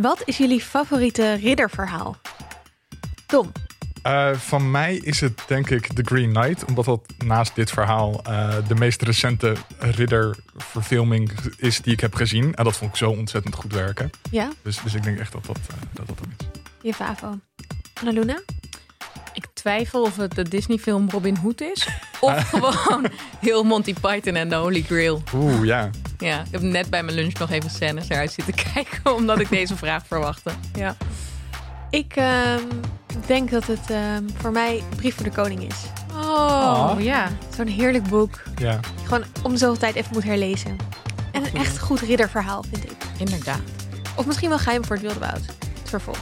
Wat is jullie favoriete ridderverhaal? Tom. Uh, van mij is het denk ik The Green Knight. Omdat dat naast dit verhaal uh, de meest recente ridderverfilming is die ik heb gezien. En dat vond ik zo ontzettend goed werken. Ja? Dus, dus ik denk echt dat dat, uh, dat, dat is. Je favo. Annaluna? Ik twijfel of het de Disney-film Robin Hood is. Of gewoon heel Monty Python en The Holy Grail. Oeh, ja. Ja, ik heb net bij mijn lunch nog even scènes eruit zitten kijken. Omdat ik deze vraag verwachtte. Ja. Ik uh, denk dat het uh, voor mij Brief voor de Koning is. Oh, oh. ja. Zo'n heerlijk boek. Ja. Gewoon om de zoveel tijd even moet herlezen. En een echt goed ridderverhaal, vind ik. Inderdaad. Of misschien wel Geheim voor het Wilde Woud. Het vervolg.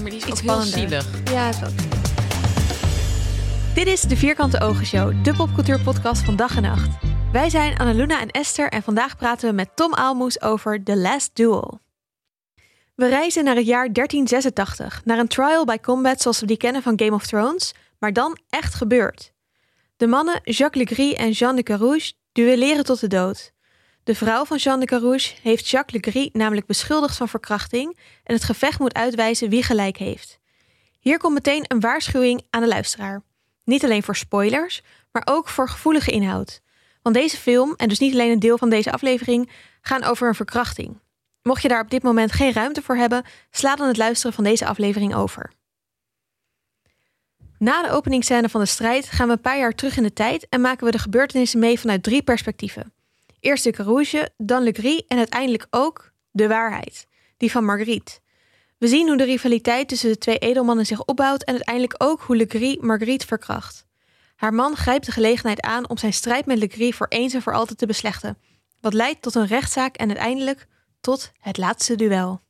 Maar die is Iets heel zielig. Ja, het is ook. Dit is de Vierkante Ogen Show, de popcultuurpodcast van dag en nacht. Wij zijn Annaluna en Esther en vandaag praten we met Tom Aalmoes over The Last Duel. We reizen naar het jaar 1386, naar een trial by combat zoals we die kennen van Game of Thrones, maar dan echt gebeurd. De mannen Jacques Legris en Jean de Carouge duelleren tot de dood. De vrouw van Jean de Carouge heeft Jacques Legris namelijk beschuldigd van verkrachting en het gevecht moet uitwijzen wie gelijk heeft. Hier komt meteen een waarschuwing aan de luisteraar. Niet alleen voor spoilers, maar ook voor gevoelige inhoud. Want deze film, en dus niet alleen een deel van deze aflevering, gaan over een verkrachting. Mocht je daar op dit moment geen ruimte voor hebben, sla dan het luisteren van deze aflevering over. Na de openingsscène van de strijd gaan we een paar jaar terug in de tijd en maken we de gebeurtenissen mee vanuit drie perspectieven. Eerst de Carouge, dan Le Gris en uiteindelijk ook de waarheid, die van Marguerite. We zien hoe de rivaliteit tussen de twee edelmannen zich opbouwt en uiteindelijk ook hoe Le Gris Marguerite verkracht. Haar man grijpt de gelegenheid aan om zijn strijd met Le Gris voor eens en voor altijd te beslechten, wat leidt tot een rechtszaak en uiteindelijk tot het laatste duel.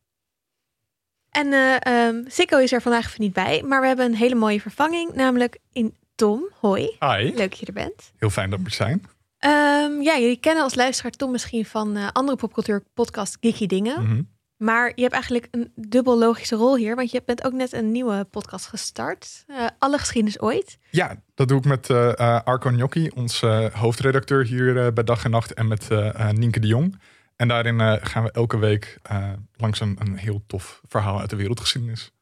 En uh, um, Sikko is er vandaag even niet bij, maar we hebben een hele mooie vervanging, namelijk in Tom. Hoi. Hi. Leuk dat je er bent. Heel fijn dat we er zijn. Um, ja, jullie kennen als luisteraar Tom misschien van uh, andere popcultuur podcast Geeky Dingen. Mm -hmm. Maar je hebt eigenlijk een dubbel logische rol hier, want je bent ook net een nieuwe podcast gestart. Uh, Alle geschiedenis ooit. Ja, dat doe ik met uh, Arco Gnocchi, onze hoofdredacteur hier bij Dag en Nacht, en met Nienke de Jong. En daarin uh, gaan we elke week uh, langs een, een, heel tof verhaal uit de wereldgeschiedenis.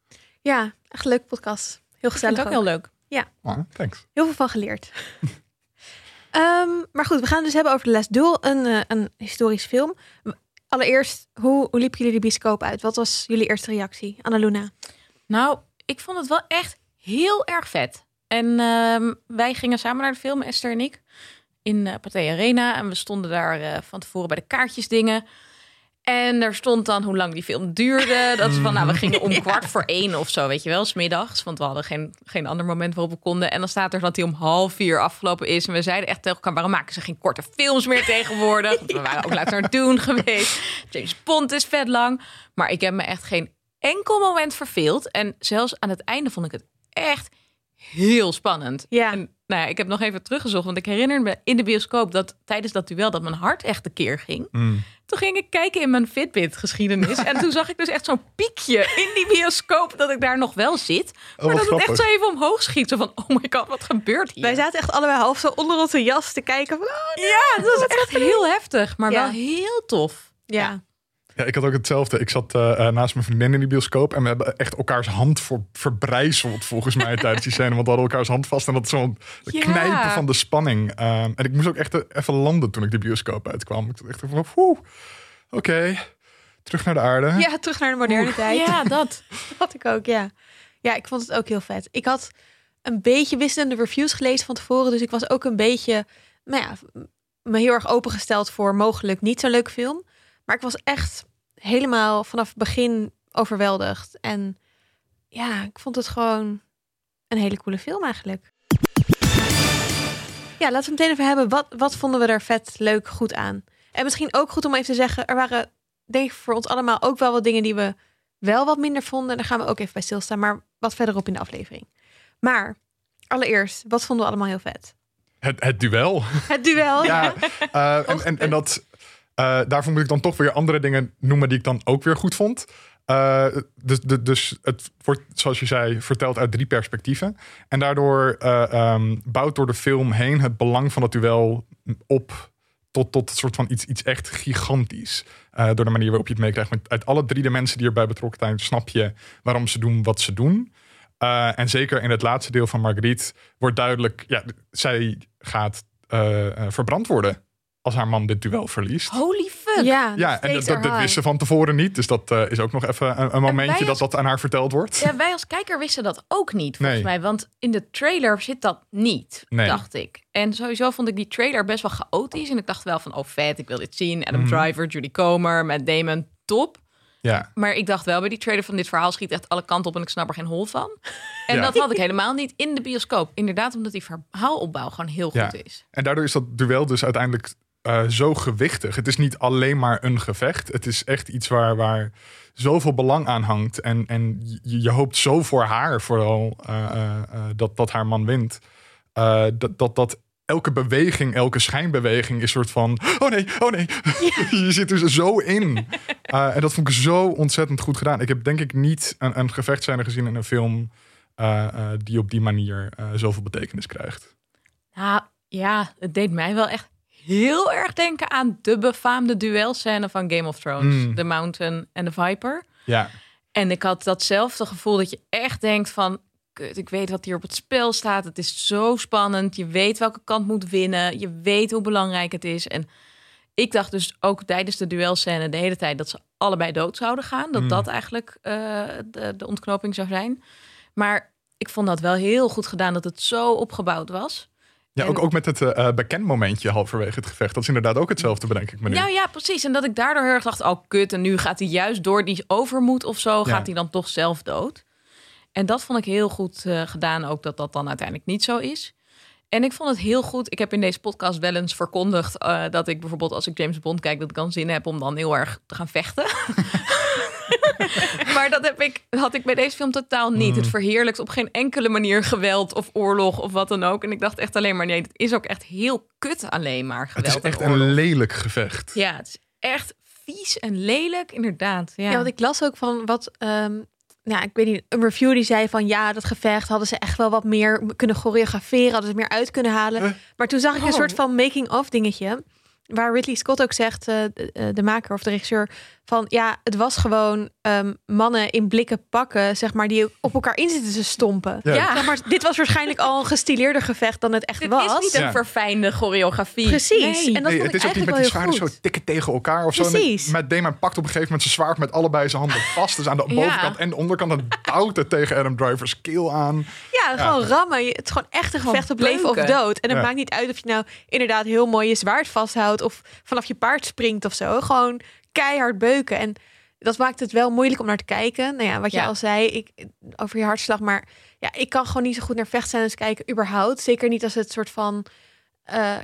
Ja, echt een leuke podcast. Heel gezellig. Ik vind het ook, heel leuk. Ja. Ah, thanks. Heel veel van geleerd. um, maar goed, we gaan het dus hebben over The Last Duel, een, uh, een historisch film. Allereerst, hoe, hoe liepen jullie de bioscoop uit? Wat was jullie eerste reactie, Annaluna? Nou, ik vond het wel echt heel erg vet. En um, wij gingen samen naar de film, Esther en ik in uh, Pathé Arena. En we stonden daar uh, van tevoren bij de kaartjes dingen. En er stond dan hoe lang die film duurde. Dat is van, nou, we gingen om kwart voor één of zo, weet je wel, smiddags. Want we hadden geen, geen ander moment waarop we konden. En dan staat er dat hij om half vier afgelopen is. En we zeiden echt tegen elkaar, waarom maken ze geen korte films meer tegenwoordig? Want we waren ook later naar doen geweest. James Bond is vet lang. Maar ik heb me echt geen enkel moment verveeld. En zelfs aan het einde vond ik het echt heel spannend. Ja. En, nou ja, ik heb nog even teruggezocht, want ik herinner me in de bioscoop dat tijdens dat duel dat mijn hart echt een keer ging. Mm. Toen ging ik kijken in mijn Fitbit geschiedenis en toen zag ik dus echt zo'n piekje in die bioscoop dat ik daar nog wel zit, maar oh, dat grappig. het echt zo even omhoog schiet. Zo van, oh my god, wat gebeurt hier? Wij zaten echt allebei half zo onder onze jas te kijken van, oh, nee, ja, het was echt heel heftig, maar Ja. wel heel tof. Ja. Ja, ik had ook hetzelfde. Ik zat uh, uh, naast mijn vriendin in die bioscoop en we hebben echt elkaars hand voor verbrijzeld volgens mij tijdens die scène. Want we hadden elkaars hand vast en dat is zo'n Ja. knijpen van de spanning. Um, en ik moest ook echt uh, even landen toen ik de bioscoop uitkwam. Ik dacht echt van, oeh, oké, terug naar de aarde. ja, terug naar de moderne tijd. Ja, dat. Dat had ik ook, ja. Ja, ik vond het ook heel vet. Ik had een beetje wisselende reviews gelezen van tevoren. Dus ik was ook een beetje, nou ja, me heel erg opengesteld voor mogelijk niet zo'n leuke film. Maar ik was echt helemaal vanaf het begin overweldigd. En ja, ik vond het gewoon een hele coole film eigenlijk. Ja, laten we het meteen even hebben. Wat, wat vonden we er vet, leuk, goed aan? En misschien ook goed om even te zeggen, er waren denk ik voor ons allemaal ook wel wat dingen die we wel wat minder vonden. Daar gaan we ook even bij stilstaan, maar wat verderop in de aflevering. Maar allereerst, wat vonden we allemaal heel vet? Het, het duel. Het duel. ja, uh, en, en, en dat, uh, daarvoor moet ik dan toch weer andere dingen noemen die ik dan ook weer goed vond. Uh, dus, dus, het wordt, zoals je zei, verteld uit drie perspectieven. En daardoor uh, um, bouwt door de film heen het belang van het duel op tot, tot een soort van iets, iets echt gigantisch. Door de manier waarop je het meekrijgt. Uit alle drie de mensen die erbij betrokken zijn, snap je waarom ze doen wat ze doen. En zeker in het laatste deel van Marguerite wordt duidelijk, ja, zij gaat verbrand worden als haar man dit duel verliest. Holy fuck. Ja, Ja, en dat, dat, ze van tevoren niet. Dus dat uh, is ook nog even een, een momentje als, dat dat aan haar verteld wordt. Ja, wij als kijker wisten dat ook niet, volgens Nee. mij. Want in de trailer zit dat niet, Nee. dacht ik. En sowieso vond ik die trailer best wel chaotisch. En ik dacht wel van, oh vet, ik wil dit zien. Adam Mhm. Driver, Judy Comer, met Damon, top. Ja, Maar ik dacht wel bij die trailer van dit verhaal schiet echt alle kanten op en ik snap er geen hol van. En Ja. dat had ik helemaal niet in de bioscoop. Inderdaad, omdat die verhaalopbouw gewoon heel Ja. goed is. en daardoor is dat duel dus uiteindelijk eh, zo gewichtig. Het is niet alleen maar een gevecht. Het is echt iets waar, waar zoveel belang aan hangt. En, en je, je hoopt zo voor haar vooral eh, eh, dat, dat haar man wint. Dat, dat, dat elke beweging, elke schijnbeweging is soort van... Oh nee, oh nee. je zit er zo in. En dat vond ik zo ontzettend goed gedaan. Ik heb denk ik niet een, een gevechtscène gezien in een film... die op die manier zoveel betekenis krijgt. Nou ja, het deed mij wel echt heel erg denken aan de befaamde duelscène van Game of Thrones. Mm. The Mountain en de Viper. Ja, En ik had datzelfde gevoel dat je echt denkt van... Kut, ik weet wat hier op het spel staat. Het is zo spannend. Je weet welke kant moet winnen. Je weet hoe belangrijk het is. En ik dacht dus ook tijdens de duelscène de hele tijd... dat ze allebei dood zouden gaan. Dat Mm. dat eigenlijk eh, de, de ontknoping zou zijn. Maar ik vond dat wel heel goed gedaan dat het zo opgebouwd was. Ja, En- ook, ook met het eh, bekend momentje halverwege het gevecht. Dat is inderdaad ook hetzelfde, bedenk ik me nu. Ja, ja, precies. En dat ik daardoor heel erg dacht, oh kut, en nu gaat hij juist door die overmoed of zo, Ja. gaat hij dan toch zelf dood. En dat vond ik heel goed eh, gedaan, ook dat dat dan uiteindelijk niet zo is. En ik vond het heel goed. Ik heb in deze podcast wel eens verkondigd eh, dat ik bijvoorbeeld als ik James Bond kijk, dat ik dan zin heb om dan heel erg te gaan vechten. maar dat heb ik, had ik bij deze film totaal niet. Mm. Het verheerlijkt op geen enkele manier geweld of oorlog of wat dan ook. En ik dacht echt alleen maar, nee, het is ook echt heel kut alleen maar geweld. het is en echt oorlog. een lelijk gevecht. Ja, het is echt vies en lelijk, inderdaad. Ja, Ja, want ik las ook van wat. ehm ja, ik weet niet, een review die zei van ja, dat gevecht hadden ze echt wel wat meer kunnen choreograferen, hadden ze meer uit kunnen halen. Huh? Maar toen zag ik een Oh. soort van making-of dingetje. Waar Ridley Scott ook zegt, eh, de, eh, de maker of de regisseur, van ja, het was gewoon ehm, mannen in blikken pakken, zeg maar, die op elkaar in zitten te stompen. Ja. Ja. Zeg maar, dit was waarschijnlijk al een gestileerder gevecht dan het echt Dit was. is niet een Ja. verfijnde choreografie. Precies. Nee. En dat nee, vond het ik is ook niet met eigenlijk die zwaarden zo tikken tegen elkaar of zo. Precies. Met, met Damon pakt op een gegeven moment zijn zwaard met allebei zijn handen vast. Dus aan de Ja. bovenkant en de onderkant. En duwt het tegen Adam Driver's keel aan. Ja, gewoon rammen. Het is gewoon echt een gevecht op leven of dood. En het Ja. maakt niet uit of je nou inderdaad heel mooi je zwaard vasthoudt of vanaf je paard springt of zo. Gewoon keihard beuken. En dat maakt het wel moeilijk om naar te kijken. Nou ja, wat je Ja. al zei ik, over je hartslag. Maar ja, ik kan gewoon niet zo goed naar vechtscènes kijken überhaupt. Zeker niet als het soort van eh,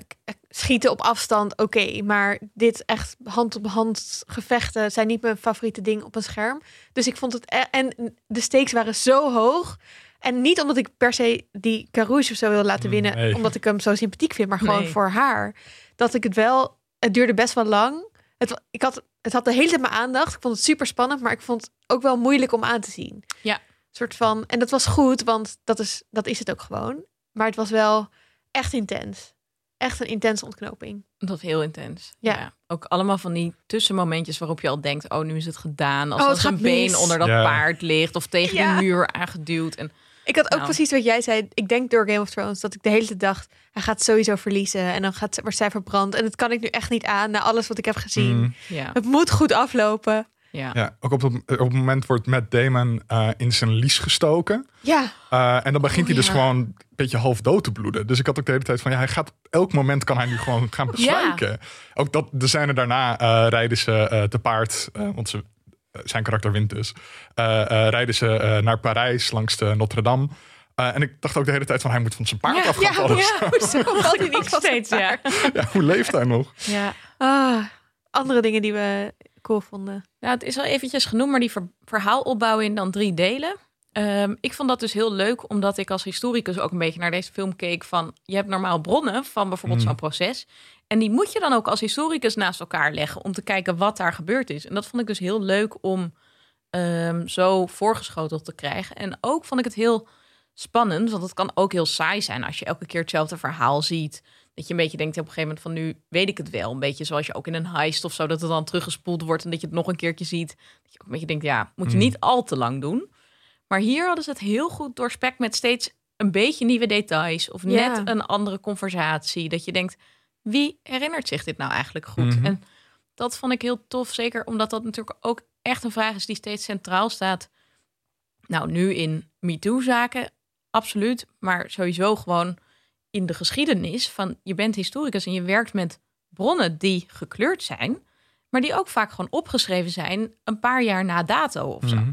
schieten op afstand. Oké, maar dit echt hand op hand gevechten zijn niet mijn favoriete ding op een scherm. Dus ik vond het e- en de stakes waren zo hoog. En niet omdat ik per se die Carouge of zo wil laten Mm, winnen, nee. omdat ik hem zo sympathiek vind, maar gewoon Nee. voor haar. Dat ik het wel, het duurde best wel lang. Het, ik had, het had de hele tijd mijn aandacht. Ik vond het super spannend, maar ik vond het ook wel moeilijk om aan te zien. Ja. soort van, en dat was goed, want dat is, dat is het ook gewoon. Maar het was wel echt intens. Echt een intense ontknoping. Dat was heel intens. Ja. Ja. Ook allemaal van die tussenmomentjes waarop je al denkt... oh, nu is het gedaan. Als Oh, het gaat been mis. onder dat Ja. paard ligt... of tegen Ja. die muur aangeduwd. En Ik had ook Nou. precies wat jij zei. Ik denk door Game of Thrones dat ik de hele tijd dacht... hij gaat sowieso verliezen en dan gaat, wordt zij verbrand. En dat kan ik nu echt niet aan na alles wat ik heb gezien. Mm. ja, Het moet goed aflopen. ja. Ja, ook op het, op het moment wordt Matt Damon eh, in zijn lies gestoken. Ja, Eh, en dan begint Oh, hij dus ja. gewoon een beetje half dood te bloeden. Dus ik had ook de hele tijd van, ja, hij gaat op elk moment kan hij nu gewoon gaan bezwijken. Ook dat, de scène daarna eh, rijden ze eh, te paard, eh, want ze, zijn karakter wint dus. Eh, eh, rijden ze eh, naar Parijs langs de Notre Dame. Eh, en ik dacht ook de hele tijd van, hij moet van zijn paard Ja, af gaan ja, ja. Hoezo valt hij niet steeds, ja. Ja, hoe leeft hij nog? ja. Ah, andere dingen die we cool vonden. Ja, het is al eventjes genoemd, maar die ver- verhaalopbouw in dan drie delen. Ehm, ik vond dat dus heel leuk, omdat ik als historicus ook een beetje naar deze film keek van... je hebt normaal bronnen van bijvoorbeeld Mm. zo'n proces. En die moet je dan ook als historicus naast elkaar leggen om te kijken wat daar gebeurd is. En dat vond ik dus heel leuk om ehm, zo voorgeschoteld te krijgen. En ook vond ik het heel spannend, want het kan ook heel saai zijn als je elke keer hetzelfde verhaal ziet. Dat je een beetje denkt op een gegeven moment van nu weet ik het wel. Een beetje zoals je ook in een heist of zo, dat het dan teruggespoeld wordt en dat je het nog een keertje ziet. Dat je ook een beetje denkt, ja, moet je Mm. niet al te lang doen. Maar hier hadden ze het heel goed doorspekt met steeds een beetje nieuwe details of Ja. net een andere conversatie. Dat je denkt, wie herinnert zich dit nou eigenlijk goed? Mhm. En dat vond ik heel tof, zeker omdat dat natuurlijk ook echt een vraag is die steeds centraal staat. Nou, nu in MeToo-zaken, absoluut. Maar sowieso gewoon in de geschiedenis van je bent historicus en je werkt met bronnen die gekleurd zijn, maar die ook vaak gewoon opgeschreven zijn een paar jaar na dato of zo. Mhm.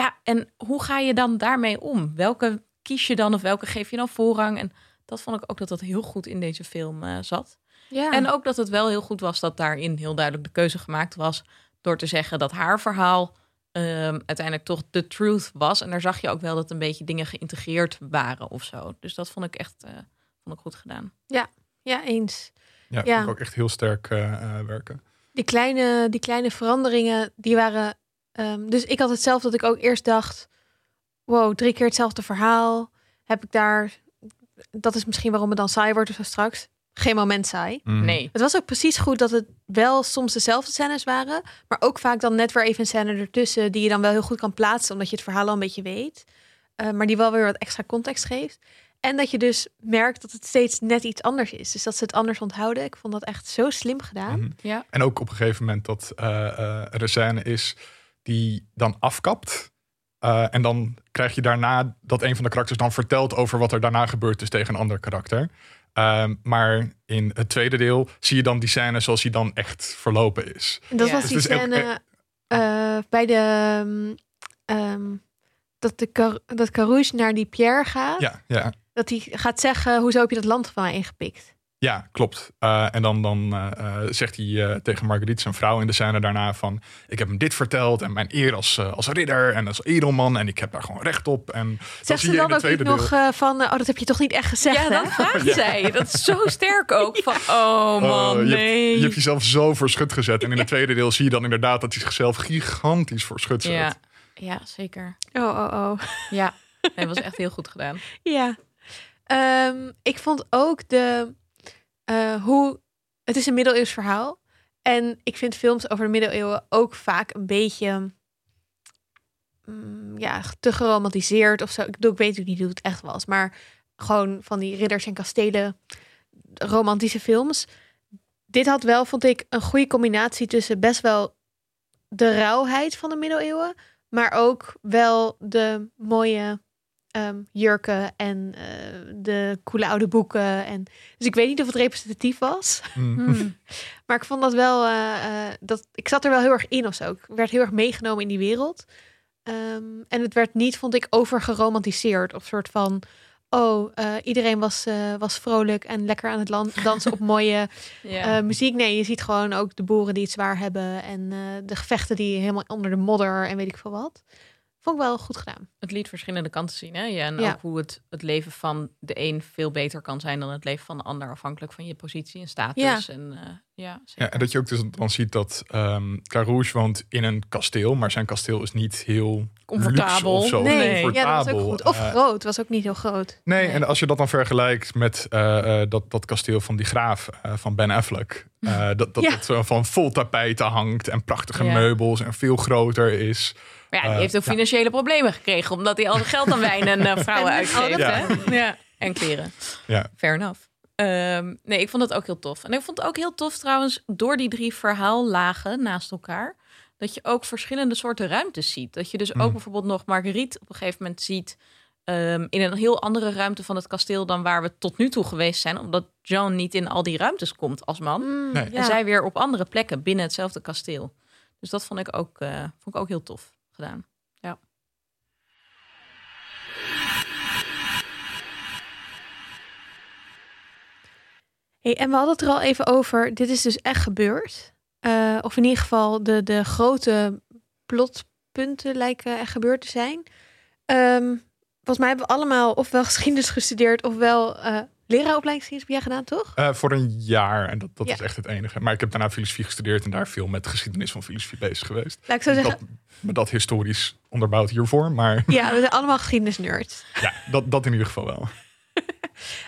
Ja, en hoe ga je dan daarmee om? Welke kies je dan of welke geef je dan voorrang? En dat vond ik ook dat dat heel goed in deze film eh, zat. Ja. En ook dat het wel heel goed was dat daarin heel duidelijk de keuze gemaakt was door te zeggen dat haar verhaal ehm, uiteindelijk toch de truth was. En daar zag je ook wel dat een beetje dingen geïntegreerd waren of zo. Dus dat vond ik echt eh, vond ik goed gedaan. ja, eens. Ja, Ja. vond ik ook echt heel sterk eh, werken. Die kleine, die kleine veranderingen, die waren... ehm, dus ik had het zelf dat ik ook eerst dacht... Wow, drie keer hetzelfde verhaal. Heb ik daar... Dat is misschien waarom het dan saai wordt of zo straks. Geen moment saai. Mhm. Nee. Het was ook precies goed dat het wel soms dezelfde scènes waren, maar ook vaak dan net weer even een scène ertussen die je dan wel heel goed kan plaatsen, omdat je het verhaal al een beetje weet, Eh, maar die wel weer wat extra context geeft. En dat je dus merkt dat het steeds net iets anders is. Dus dat ze het anders onthouden. Ik vond dat echt zo slim gedaan. Mhm. Ja. En ook op een gegeven moment dat eh, eh, er een scène is die dan afkapt. Eh, en dan krijg je daarna dat een van de karakters dan vertelt over wat er daarna gebeurd is tegen een ander karakter. Ehm, maar in het tweede deel zie je dan die scène zoals die dan echt verlopen is. En dat Ja. was Dus die scène eh, bij de... ehm, ehm, dat, de Car- dat Carouche naar die Pierre gaat. Ja, ja. Dat hij gaat zeggen, hoezo heb je dat land van mij ingepikt? Ja, klopt. Eh, en dan, dan eh, eh, zegt hij eh, tegen Marguerite, zijn vrouw in de scène daarna van... ik heb hem dit verteld en mijn eer als, als ridder en als edelman... en ik heb daar gewoon recht op. En dat Zegt ze dan het ook niet nog eh, van, oh, dat heb je toch niet echt gezegd, Ja, hè? dat vraagt zij. Dat is zo sterk ook. Van, oh man, Oh, je, nee. hebt, je hebt jezelf zo voor schut gezet. En in het tweede deel zie je dan inderdaad dat hij zichzelf gigantisch voor schut zet. ja. ja, zeker. Oh, oh, oh. Ja, het was echt heel goed gedaan. Ja. Ehm, ik vond ook de eh, hoe het is een middeleeuws verhaal en ik vind films over de middeleeuwen ook vaak een beetje mm, ja te geromantiseerd of zo. Ik, bedoel, ik weet natuurlijk niet hoe het echt was, maar gewoon van die ridders en kastelen romantische films. Dit had wel, vond ik, een goede combinatie tussen best wel de rauwheid van de middeleeuwen, maar ook wel de mooie ehm, jurken en eh, de coole oude boeken. En, dus ik weet niet of het representatief was. Mm. Maar ik vond dat wel, eh, eh, dat, ik zat er wel heel erg in of zo. Ik werd heel erg meegenomen in die wereld. Ehm, en het werd niet, vond ik, overgeromantiseerd. Of soort van, oh, iedereen was, was vrolijk en lekker aan het dansen op mooie muziek. Nee, je ziet gewoon ook de boeren die het zwaar hebben. En de gevechten die helemaal onder de modder en weet ik veel wat. Vond ik wel goed gedaan. het liet verschillende kanten zien. Hè? Ja, en Ja. ook hoe het, het leven van de een veel beter kan zijn dan het leven van de ander, afhankelijk van je positie en status. Ja. En, eh, ja, zeker. Ja, en dat je ook dus dan ziet dat ehm Carouge woont in een kasteel, maar zijn kasteel is niet heel Comfortabel. luxe of zo. Nee. Nee, ja, dat was ook goed. Of Eh, groot, was ook niet heel groot. Nee, Nee. en als je dat dan vergelijkt met eh, eh, dat, dat kasteel van die graaf eh, van Ben Affleck. eh, dat dat Ja. het zo van vol tapijten hangt en prachtige Ja. meubels en veel groter is. Maar ja, die Eh, heeft ook ja. financiële problemen gekregen, omdat hij al zijn geld aan wijn en eh, vrouwen En uitgeeft. hè? Ja. En kleren. Ja. Fair enough. Ehm, nee, ik vond het ook heel tof. En ik vond het ook heel tof trouwens, door die drie verhaallagen naast elkaar, dat je ook verschillende soorten ruimtes ziet. Dat je dus ook Mm. bijvoorbeeld nog Marguerite op een gegeven moment ziet ehm, in een heel andere ruimte van het kasteel dan waar we tot nu toe geweest zijn, omdat Jean niet in al die ruimtes komt als man. Mm, Nee. ja. En zij weer op andere plekken binnen hetzelfde kasteel. Dus dat vond ik ook, eh, vond ik ook heel tof gedaan. Hey, en we hadden het er al even over. Dit is dus echt gebeurd. Eh, of in ieder geval de, de grote plotpunten lijken echt gebeurd te zijn. Ehm, volgens mij hebben we allemaal ofwel geschiedenis gestudeerd... ofwel eh leraaropleiding heb jij gedaan, toch? Eh, voor een jaar en dat, dat Ja. is echt het enige. Maar ik heb daarna filosofie gestudeerd en daar veel met de geschiedenis van filosofie bezig geweest. Laat ik zo zeggen, Dat, me dat historisch onderbouwd hiervoor, maar ja, we zijn allemaal geschiedenisnerds. ja, dat, dat in ieder geval wel.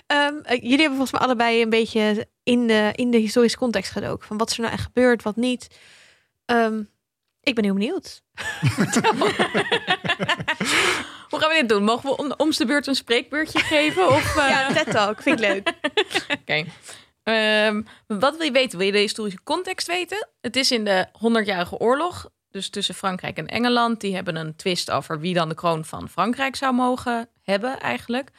Ehm, eh, jullie hebben volgens mij allebei een beetje in de, in de historische context gedoken. Van wat is er nou echt gebeurd, wat niet. Ehm, ik ben heel benieuwd. Hoe gaan we dit doen? Mogen we om, om de beurt een spreekbeurtje geven? Of, uh... Ja, TED Talk. Vind ik leuk. Oké. Ehm, wat wil je weten? Wil je de historische context weten? Het is in de 100-jarige oorlog. Dus tussen Frankrijk en Engeland. Die hebben een twist over wie dan de kroon van Frankrijk zou mogen hebben eigenlijk.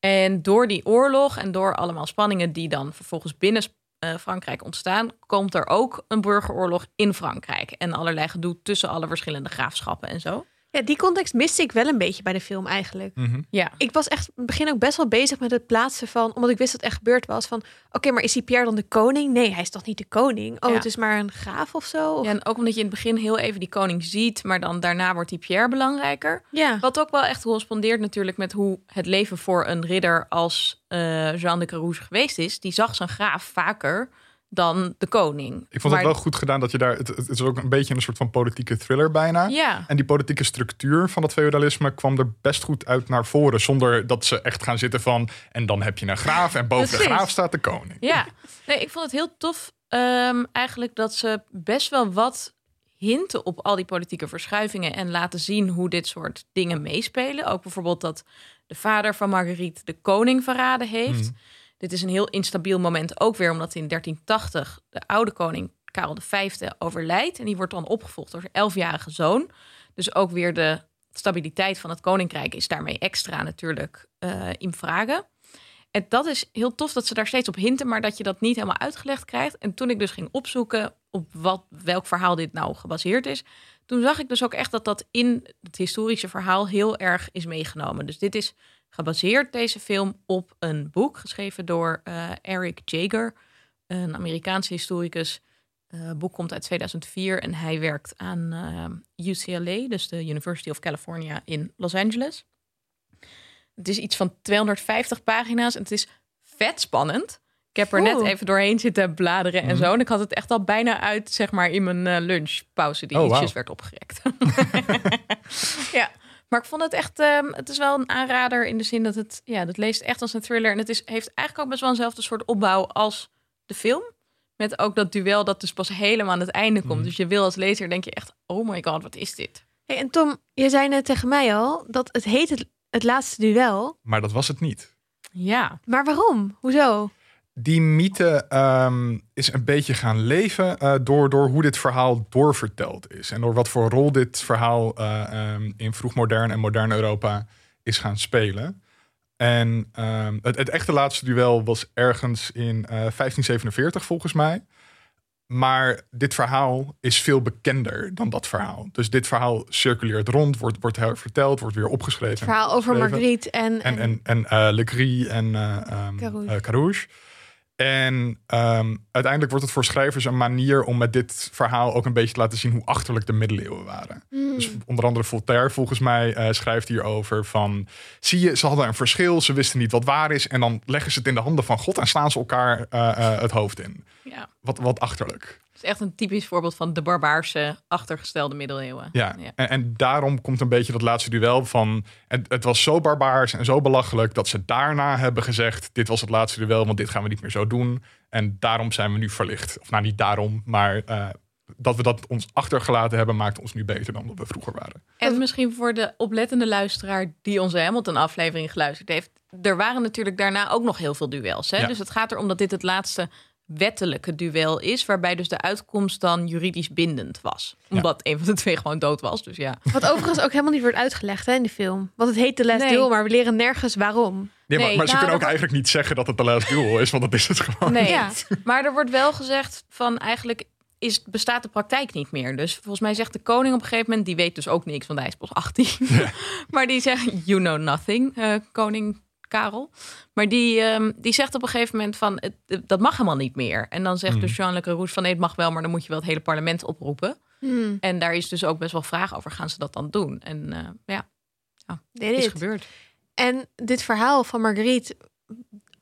En door die oorlog en door allemaal spanningen die dan vervolgens binnen uh, Frankrijk ontstaan, komt er ook een burgeroorlog in Frankrijk. En allerlei gedoe tussen alle verschillende graafschappen en zo. Ja, die context miste ik wel een beetje bij de film eigenlijk. Mhm. Ja. Ik was echt in het begin ook best wel bezig met het plaatsen van, omdat ik wist dat het echt gebeurd was, van oké, maar is die Pierre dan de koning? Nee, hij is toch niet de koning? Oh, Ja. het is maar een graaf of zo? Of- ja, en ook omdat je in het begin heel even die koning ziet, maar dan daarna wordt die Pierre belangrijker. ja. Wat ook wel echt correspondeert natuurlijk met hoe het leven voor een ridder als eh, Jean de Carouge geweest is. Die zag zijn graaf vaker dan de koning. Ik vond Maar- het wel goed gedaan dat je daar... Het, het is ook een beetje een soort van politieke thriller bijna. Ja, En die politieke structuur van dat feudalisme kwam er best goed uit naar voren. Zonder dat ze echt gaan zitten van... En dan heb je een graaf en boven de graaf staat de koning. ja. Nee, ik vond het heel tof ehm, eigenlijk dat ze best wel wat hinten op al die politieke verschuivingen en laten zien hoe dit soort dingen meespelen. Ook bijvoorbeeld dat de vader van Marguerite de koning verraden heeft. Mhm. Dit is een heel instabiel moment ook weer, omdat in 1380 de oude koning Karel V overlijdt. En die wordt dan opgevolgd door zijn elfjarige zoon. Dus ook weer de stabiliteit van het koninkrijk is daarmee extra natuurlijk eh, in vragen. En dat is heel tof dat ze daar steeds op hinten, maar dat je dat niet helemaal uitgelegd krijgt. En toen ik dus ging opzoeken op wat, welk verhaal dit nou gebaseerd is, toen zag ik dus ook echt dat dat in het historische verhaal heel erg is meegenomen. Dus dit is gebaseerd, deze film, op een boek geschreven door eh, Eric Jager, een Amerikaanse historicus. Eh, Het boek komt uit 2004 en hij werkt aan eh, UCLA, dus de University of California in Los Angeles. Het is iets van 250 pagina's en het is vet spannend. Ik heb er net even doorheen zitten bladeren en Mhm. zo. En ik had het echt al bijna uit, zeg maar, in mijn lunchpauze die Oh, ietsjes werd opgerekt. ja, maar ik vond het echt, ehm, het is wel een aanrader in de zin dat het, ja, dat leest echt als een thriller. En het is, heeft eigenlijk ook best wel eenzelfde soort opbouw als de film. Met ook dat duel dat dus pas helemaal aan het einde komt. Mhm. Dus je wil als lezer, denk je echt, oh my god, wat is dit? Hey, en Tom, je zei net tegen mij al dat het heet het, het laatste duel. Maar dat was het niet. Ja, Maar waarom? Hoezo? Die mythe ehm, is een beetje gaan leven eh, door, door hoe dit verhaal doorverteld is. En door wat voor rol dit verhaal eh, ehm, in vroegmodern en modern Europa is gaan spelen. En ehm, het, het echte laatste duel was ergens in eh, 1547 volgens mij. Maar dit verhaal is veel bekender dan dat verhaal. Dus dit verhaal circuleert rond, wordt, wordt verteld, wordt weer opgeschreven. Het verhaal over. Marguerite en... En, en, en eh en eh ehm, Carouge. eh, Carouge. En ehm, uiteindelijk wordt het voor schrijvers een manier om met dit verhaal ook een beetje te laten zien hoe achterlijk de middeleeuwen waren. Hmm. Dus onder andere Voltaire volgens mij eh, schrijft hierover van... zie je, ze hadden een verschil, ze wisten niet wat waar is... en dan leggen ze het in de handen van God en slaan ze elkaar eh, eh, het hoofd in. ja. Wat, wat achterlijk. Is echt een typisch voorbeeld van de barbaarse, achtergestelde middeleeuwen. Ja, ja. En, en daarom komt een beetje dat laatste duel van... Het, het was zo barbaars en zo belachelijk dat ze daarna hebben gezegd... dit was het laatste duel, want dit gaan we niet meer zo doen. En daarom zijn we nu verlicht. Of nou, niet daarom, maar eh, dat we dat ons achtergelaten hebben... maakt ons nu beter dan dat we vroeger waren. En misschien voor de oplettende luisteraar die onze Hamilton-aflevering geluisterd heeft. Er waren natuurlijk daarna ook nog heel veel duels. Hè? Ja. Dus het gaat erom dat dit het laatste wettelijke duel is. Waarbij dus de uitkomst dan juridisch bindend was. Omdat een van de twee gewoon dood was. Dus ja. Wat overigens ook helemaal niet wordt uitgelegd hè, in de film. Want het heet The Last Nee. Duel, maar we leren nergens waarom. Nee, maar, Nee, maar ze nou, kunnen ook dat- eigenlijk niet zeggen dat het de last duel is... want dat is het gewoon. Nee, Ja. maar er wordt wel gezegd van eigenlijk is, bestaat de praktijk niet meer. Dus volgens mij zegt de koning op een gegeven moment, die weet dus ook niks, want hij is pas 18. maar die zegt, you know nothing, eh, koning Karel. Maar die, ehm, die zegt op een gegeven moment van, het, het- dat mag helemaal niet meer. En dan zegt Mhm. dus Jean Le Carouge van, nee, het mag wel, maar dan moet je wel het hele parlement oproepen. Hmm. En daar is dus ook best wel vraag over, gaan ze dat dan doen? En eh, ja, Dit is is gebeurd. En dit verhaal van Marguerite,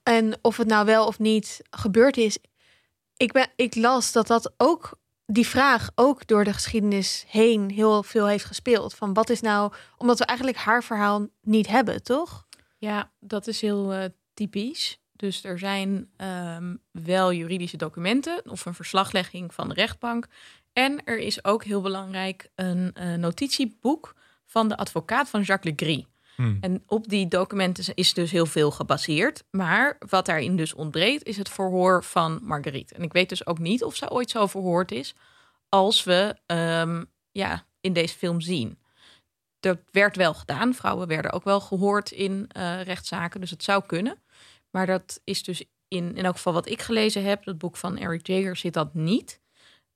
en of het nou wel of niet gebeurd is, ik, ben, ik las dat dat ook, die vraag ook door de geschiedenis heen heel veel heeft gespeeld. Van wat is nou, omdat we eigenlijk haar verhaal niet hebben, toch? Ja, dat is heel eh, typisch. Dus er zijn ehm, wel juridische documenten of een verslaglegging van de rechtbank. En er is ook heel belangrijk een uh, notitieboek van de advocaat van Jacques Legris. Hmm. En op die documenten is dus heel veel gebaseerd. Maar wat daarin dus ontbreekt, is het verhoor van Marguerite. En ik weet dus ook niet of ze ooit zo verhoord is als we ehm, ja, in deze film zien. Dat werd wel gedaan. Vrouwen werden ook wel gehoord in uh, rechtszaken. Dus het zou kunnen. Maar dat is dus in, in elk geval wat ik gelezen heb. Dat boek van Eric Jager zit dat niet.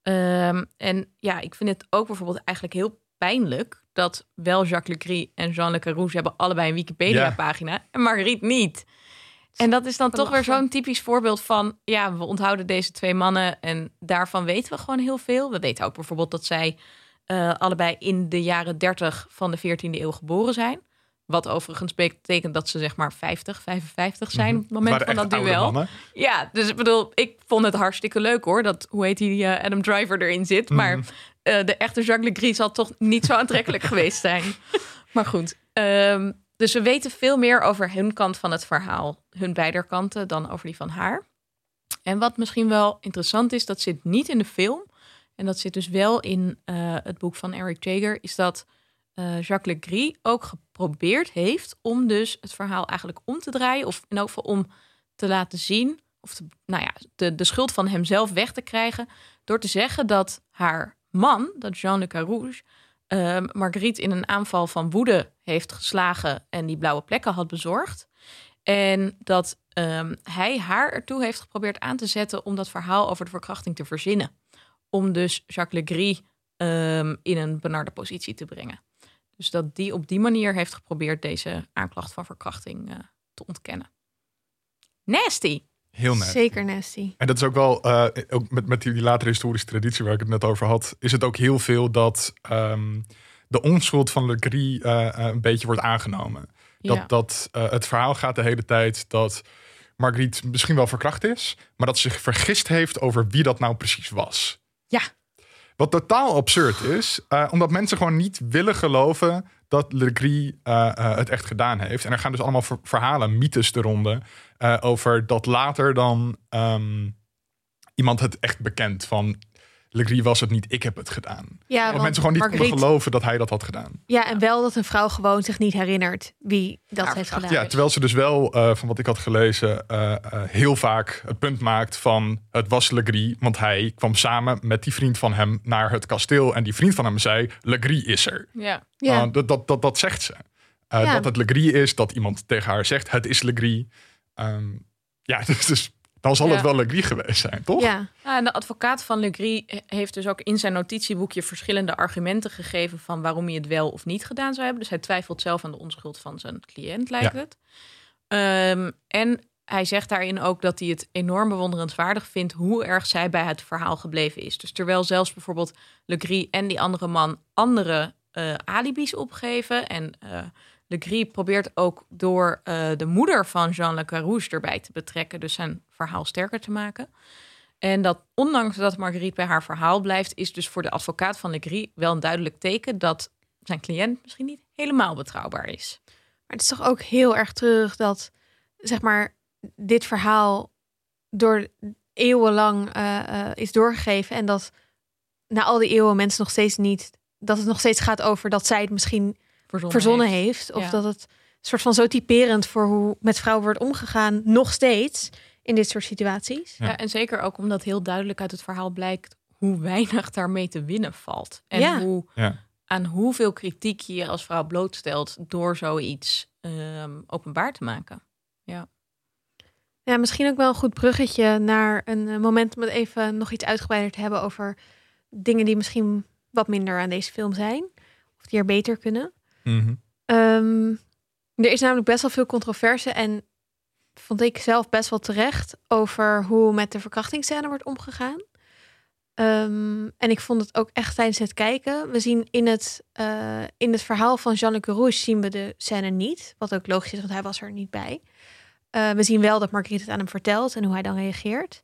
Ehm, en ja, ik vind het ook bijvoorbeeld eigenlijk heel pijnlijk dat wel Jacques Legris en Jean Le Carouge hebben allebei een Wikipedia-pagina en Marguerite niet. En dat is dan toch weer zo'n typisch voorbeeld van, ja, we onthouden deze twee mannen en daarvan weten we gewoon heel veel. We weten ook bijvoorbeeld dat zij uh, allebei in de jaren 30 van de 14e eeuw geboren zijn. Wat overigens betekent dat ze zeg maar 50, 55 zijn Mhm. op het moment van dat duel. Ja, dus ik bedoel, ik vond het hartstikke leuk hoor. Dat, hoe heet die, uh, Adam Driver erin zit. Maar Mhm. uh, de echte Jacques Legris zal toch niet zo aantrekkelijk geweest zijn. Maar goed, um, dus we weten veel meer over hun kant van het verhaal. Hun beider kanten dan over die van haar. En wat misschien wel interessant is, dat zit niet in de film. En dat zit dus wel in uh, het boek van Eric Jager. Is dat uh, Jacques Legris ook geprobeerd heeft om dus het verhaal eigenlijk om te draaien. Of in elk geval om te laten zien, of nou ja, de, de schuld van hemzelf weg te krijgen. Door te zeggen dat haar man, dat Jean Le Carouge, uh, Marguerite in een aanval van woede heeft geslagen en die blauwe plekken had bezorgd. En dat um, hij haar ertoe heeft geprobeerd aan te zetten om dat verhaal over de verkrachting te verzinnen. Om dus Jacques Legris um, in een benarde positie te brengen. Dus dat die op die manier heeft geprobeerd deze aanklacht van verkrachting uh, te ontkennen. Nasty. Heel nasty. Zeker nasty. En dat is ook wel, uh, ook met, met die latere historische traditie waar ik het net over had, is het ook heel veel dat um, de onschuld van Le Gris uh, een beetje wordt aangenomen. Dat, Ja. dat uh, het verhaal gaat de hele tijd dat Marguerite misschien wel verkracht is, maar dat ze zich vergist heeft over wie dat nou precies was. Ja. Wat totaal absurd is, uh, omdat mensen gewoon niet willen geloven dat Le Gris uh, uh, het echt gedaan heeft. En er gaan dus allemaal ver verhalen, mythes de ronde, uh, over dat later dan um, iemand het echt bekend van Le Gris was het niet, ik heb het gedaan. Ja, Want want mensen gewoon niet Marguerite- konden geloven dat hij dat had gedaan. Ja, en wel dat een vrouw gewoon zich niet herinnert wie dat heeft gedaan. Ja, terwijl ze dus wel, uh, van wat ik had gelezen, uh, uh, heel vaak het punt maakt van het was Le Gris, want hij kwam samen met die vriend van hem naar het kasteel en die vriend van hem zei, Le Gris is er. Ja. Ja. Dat, dat, dat, dat zegt ze. Uh, Ja. Dat het Le Gris is, dat iemand tegen haar zegt, het is Le Gris. Um, ja, dus, dus dan zal Ja. het wel Le Gris geweest zijn, toch? ja. Ja, en de advocaat van Legris heeft dus ook in zijn notitieboekje verschillende argumenten gegeven van waarom hij het wel of niet gedaan zou hebben. Dus hij twijfelt zelf aan de onschuld van zijn cliënt, lijkt Ja. het. Ehm, en hij zegt daarin ook dat hij het enorm bewonderenswaardig vindt hoe erg zij bij het verhaal gebleven is. Dus terwijl zelfs bijvoorbeeld Legris en die andere man andere eh, alibis opgeven en eh Legris probeert ook door eh, de moeder van Jean Le Carouge erbij te betrekken, dus zijn verhaal sterker te maken. En dat ondanks dat Marguerite bij haar verhaal blijft, is dus voor de advocaat van Legris wel een duidelijk teken dat zijn cliënt misschien niet helemaal betrouwbaar is. Maar het is toch ook heel erg terug dat, zeg maar, dit verhaal door eeuwenlang eh, eh, is doorgegeven. En dat na al die eeuwen mensen nog steeds niet, dat het nog steeds gaat over dat zij het misschien Verzonnen, verzonnen heeft. heeft. Of Ja. dat het soort van zo typerend voor hoe met vrouwen wordt omgegaan, nog steeds in dit soort situaties. Ja. Ja, en zeker ook omdat heel duidelijk uit het verhaal blijkt hoe weinig daarmee te winnen valt. En Ja. hoe, Ja. aan hoeveel kritiek je je als vrouw blootstelt door zoiets ehm, openbaar te maken. Ja, misschien ook wel een goed bruggetje naar een eh, moment om het even nog iets uitgebreider te hebben over dingen die misschien wat minder aan deze film zijn. Of die er beter kunnen. Mhm. Ehm, er is namelijk best wel veel controverse en vond ik zelf best wel terecht over hoe met de verkrachtingsscène wordt omgegaan. Ehm, en ik vond het ook echt tijdens het kijken. We zien in het, eh, in het verhaal van Jean Le Carouge zien we de scène niet. Wat ook logisch is, want hij was er niet bij. Eh, we zien wel dat Marguerite het aan hem vertelt en hoe hij dan reageert.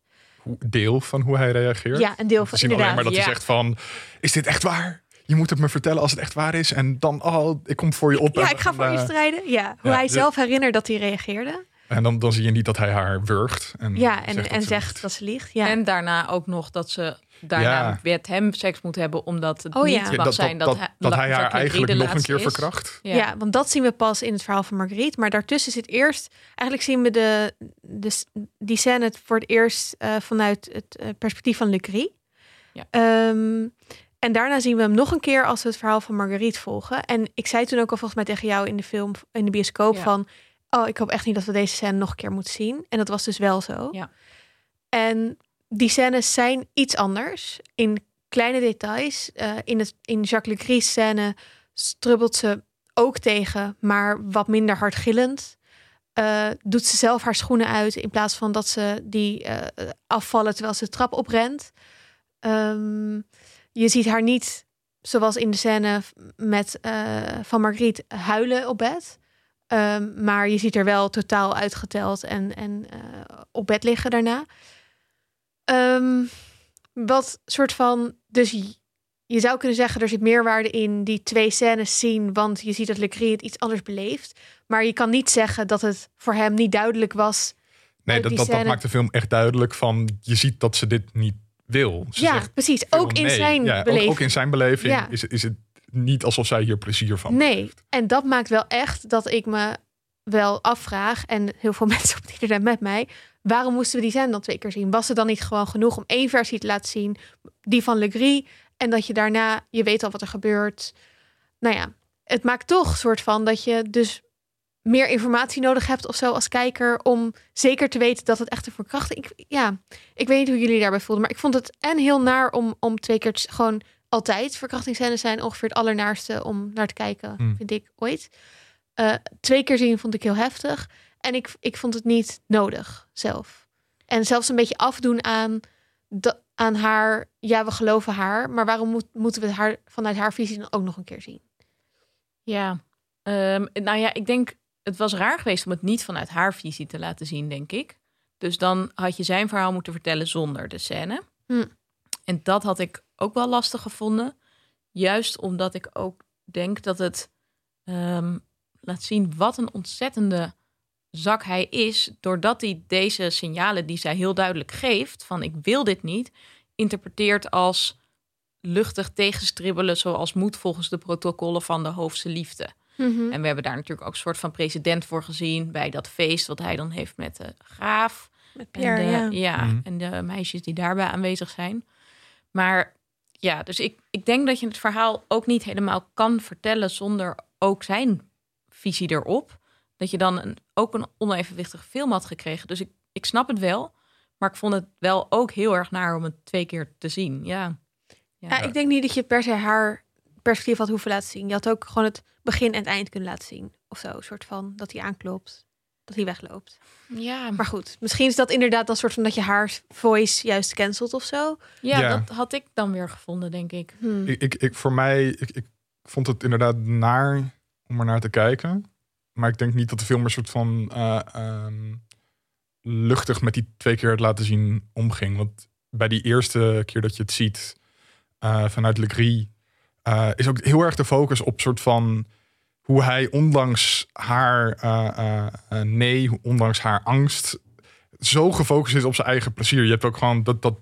Deel van hoe hij reageert. Ja, een deel We van zien alleen inderdaad. maar dat Ja. hij zegt van, is dit echt waar? Je moet het me vertellen als het echt waar is. En dan, oh, ik kom voor je op. Ja, en ik ga voor je eh, strijden. Ja, hoe ja, hij zelf herinnert dat hij reageerde. En dan, dan zie je niet dat hij haar wurgt. En Ja, en, zegt dat en ze zegt liegt. dat ze liegt. Ja. En daarna ook nog dat ze daarna Ja. met hem seks moet hebben, omdat het Oh ja. niet Ja, mag dat, zijn dat, dat, dat, hij, dat hij haar eigenlijk nog een keer is. verkracht. Ja. want dat zien we pas in het verhaal van Marguerite. Maar daartussen zit eerst... Eigenlijk zien we de, de, die scène voor het eerst eh, vanuit het eh, perspectief van Legris. Ja. Ehm, en daarna zien we hem nog een keer als we het verhaal van Marguerite volgen. En ik zei toen ook al volgens mij tegen jou in de film, in de bioscoop Ja. van... Oh, ik hoop echt niet dat we deze scène nog een keer moeten zien. En dat was dus wel zo. Ja. En die scènes zijn iets anders. In kleine details. Eh, in, het, in Jacques Legris scène strubbelt ze ook tegen, maar wat minder hard gillend. Eh, doet ze zelf haar schoenen uit in plaats van dat ze die eh, afvallen terwijl ze de trap oprent. Ehm, je ziet haar niet, zoals in de scène met, eh, van Marguerite, huilen op bed. Ehm, maar je ziet er wel totaal uitgeteld en, en eh, op bed liggen daarna. Ehm, wat soort van. Dus je- zou kunnen zeggen, er zit meerwaarde in die twee scènes zien. Want je ziet dat Legris het iets anders beleeft. Maar je kan niet zeggen dat het voor hem niet duidelijk was. Nee, dat, dat, maakt de film echt duidelijk van... Je ziet dat ze dit niet wil. Ze ja, zegt precies. Ook in nee. zijn Ja, ook- in zijn beleving Ja. is, is het niet alsof zij hier plezier van Nee, heeft. en dat maakt wel echt dat ik me wel afvraag, en heel veel mensen op het internet met mij, waarom moesten we die scène dan twee keer zien? Was het dan niet gewoon genoeg om één versie te laten zien, die van Legris, en dat je daarna, je weet al wat er gebeurt. Nou ja, het maakt toch soort van dat je dus meer informatie nodig hebt of zo als kijker om zeker te weten dat het echt een verkrachting. Ik, ja, ik weet niet hoe jullie daarbij voelden, maar ik vond het en heel naar om, om twee keer te- gewoon altijd verkrachtingsscènes zijn ongeveer het allernaarste om naar te kijken, Hmm. vind ik ooit. Eh, twee keer zien vond ik heel heftig en ik, ik vond het niet nodig zelf. En zelfs een beetje afdoen aan, da- aan haar, ja, we geloven haar, maar waarom moet, moeten we haar vanuit haar visie dan ook nog een keer zien? Ja, Ehm, nou ja, ik denk het was raar geweest om het niet vanuit haar visie te laten zien, denk ik. Dus dan had je zijn verhaal moeten vertellen zonder de scène. Hm. En dat had ik ook wel lastig gevonden. Juist omdat ik ook denk dat het ehm, laat zien wat een ontzettende zak hij is. Doordat hij deze signalen die zij heel duidelijk geeft, van ik wil dit niet, interpreteert als luchtig tegenstribbelen zoals moet volgens de protocollen van de hoofdse liefde. Mhm. En we hebben daar natuurlijk ook een soort van president voor gezien bij dat feest wat hij dan heeft met de graaf. Met En Pierre, de, ja. ja, Mhm. en de meisjes die daarbij aanwezig zijn. Maar ja, dus ik, ik denk dat je het verhaal ook niet helemaal kan vertellen zonder ook zijn visie erop. Dat je dan een, ook een onevenwichtige film had gekregen. Dus ik, ik snap het wel. Maar ik vond het wel ook heel erg naar om het twee keer te zien. Ja. Ja, ik denk niet dat je per se haar perspectief had hoeven laten zien. Je had ook gewoon het begin en het eind kunnen laten zien. Of zo, een soort van dat hij aanklopt, dat hij wegloopt. Ja, Maar goed, misschien is dat inderdaad een soort van dat je haar voice juist cancelt of zo. ja, Ja. dat had ik dan weer gevonden, denk ik. Hmm. Ik, ik, ik, voor mij, ik, ik vond het inderdaad naar om er naar te kijken. Maar ik denk niet dat de film er soort van eh, ehm, luchtig met die twee keer het laten zien omging. Want bij die eerste keer dat je het ziet eh, vanuit Legris, eh is ook heel erg de focus op soort van hoe hij ondanks haar eh, eh, nee, ondanks haar angst, zo gefocust is op zijn eigen plezier. Je hebt ook gewoon dat, dat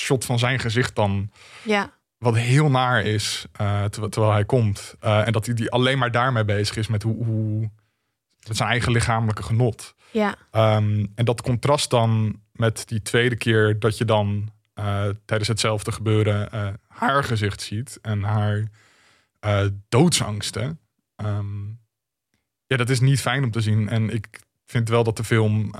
shot van zijn gezicht dan Ja, wat heel naar is terwijl, hij komt. En dat hij die alleen maar daarmee bezig is met hoe, hoe met zijn eigen lichamelijke genot. ja, Ehm, en dat contrast dan met die tweede keer dat je dan eh, tijdens hetzelfde gebeuren eh, haar gezicht ziet en haar eh, doodsangsten. Ehm, ja, dat is niet fijn om te zien. En ik vind wel dat de film